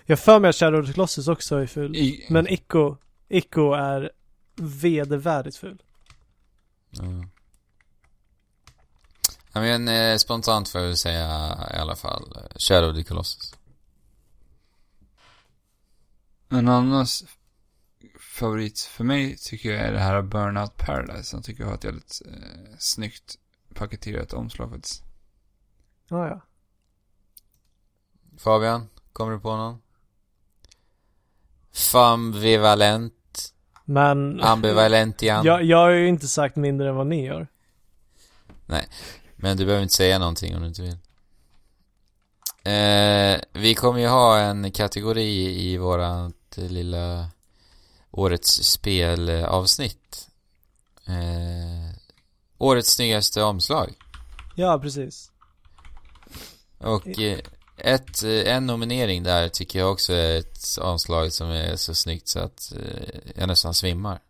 Jag för mig att Shadow of Colossus också är ful. I- Men Ico, Ico är vedervärdigt ful. Ja. Ja, men eh, spontant får jag säga i alla fall eh, Shadow of the Colossus. En annan favorit för mig tycker jag är det här Burnout Paradise. Jag tycker jag har ett väldigt eh, snyggt paketerat omslag faktiskt. Ja, ja. Fabian, kommer du på någon? Fambivalent. Men... Ambivalentian. Jag, jag har ju inte sagt mindre än vad ni gör. Nej, men du behöver inte säga någonting om du inte vill. Eh, vi kommer ju ha en kategori i vårat lilla årets spelavsnitt. Eh, årets snyggaste omslag. Ja, precis. Och eh, ett, eh, en nominering där tycker jag också är ett omslag som är så snyggt så att eh, jag nästan svimmar.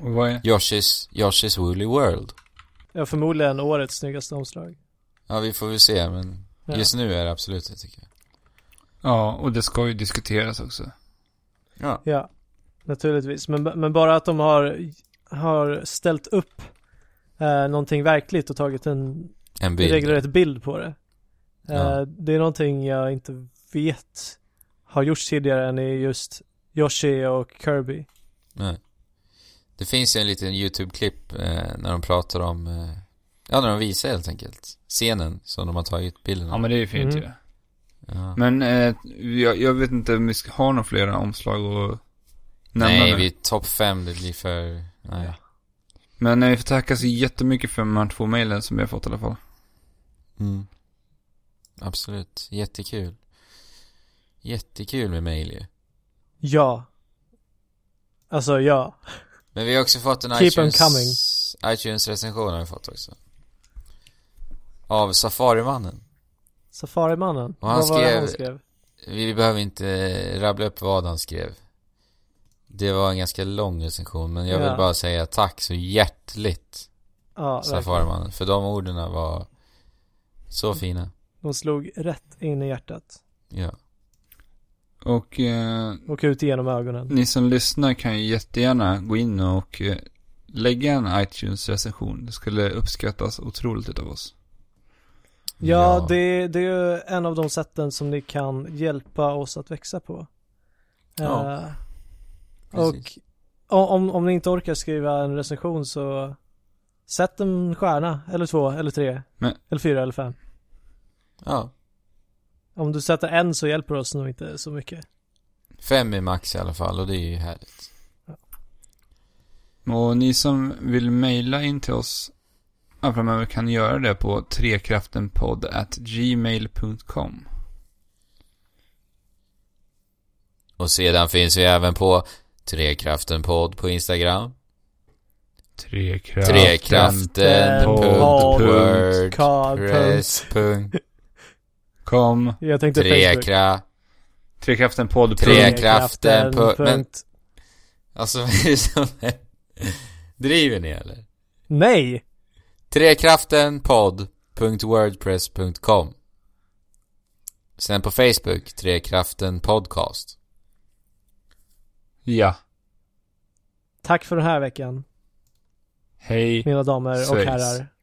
Och vad är? Yoshi's, Yoshi's Woolly World. Ja, förmodligen årets snyggaste omslag. Ja, vi får väl se, men Ja. just nu är det absolut det tycker jag. Ja, och det ska ju diskuteras också. Ja. Ja, naturligtvis. Men, men bara att de har, har ställt upp eh, någonting verkligt och tagit en, En bild. regelrätt bild på det. Eh, Ja. Det är någonting jag inte vet har gjorts tidigare än i just Yoshi och Kirby. Nej. Det finns ju en liten YouTube-klipp eh, när de pratar om, eh, ja när de visar helt enkelt scenen som de har tagit bilden Ja, men det är ju fint Mm. ju. Ja. Men eh, jag, jag vet inte om vi ska ha några flera omslag och nämna Nej, nu. vi topp fem, det blir för, nej. Men eh, vi får tacka så jättemycket för de här två mejlen som vi har fått i alla fall. Mm. Absolut, jättekul. Jättekul med mail ju. Ja. Alltså ja. Men vi har också fått en Keep iTunes, coming. iTunes-recension har vi fått också. Av Safarimannen. Safarimannen. Och han Vad var det skrev, han skrev? vi behöver inte rabbla upp vad han skrev. Det var en ganska lång recension, men jag vill Ja. bara säga tack så hjärtligt. Ja, Safarimannen. För de orden var så fina. De slog rätt in i hjärtat. Ja. Och eh, Och ut genom ögonen. ni som lyssnar kan ju jättegärna gå in och eh, lägga en iTunes-recension. Det skulle uppskattas otroligt utav oss. Ja, Det, det är ju en av de sätten som ni kan hjälpa oss att växa på. Ja, Eh, och om, om ni inte orkar skriva en recension så sätt en stjärna, eller två, eller tre, Men- eller fyra, eller fem. Ja. Om du sätter en så hjälper det oss nog inte så mycket. Fem är max i alla fall och det är ju härligt. Och ni som vill mejla in till oss ja, framöver kan göra det på trekraftenpodd at gmail.com. Och sedan finns vi även på Trekraften podd på Instagram. Trekraften Trekraften podd punkt punkt wordpress punkt Kom. Jag tänkte Trekra Trekraften podd Trekraften Men Alltså [laughs] vad är det som är Driver ni eller? Nej! Trekraftenpodd.wordpress.com Sen på Facebook, Trekraften podcast Ja. Tack för den här veckan, Hej. mina damer och herrar.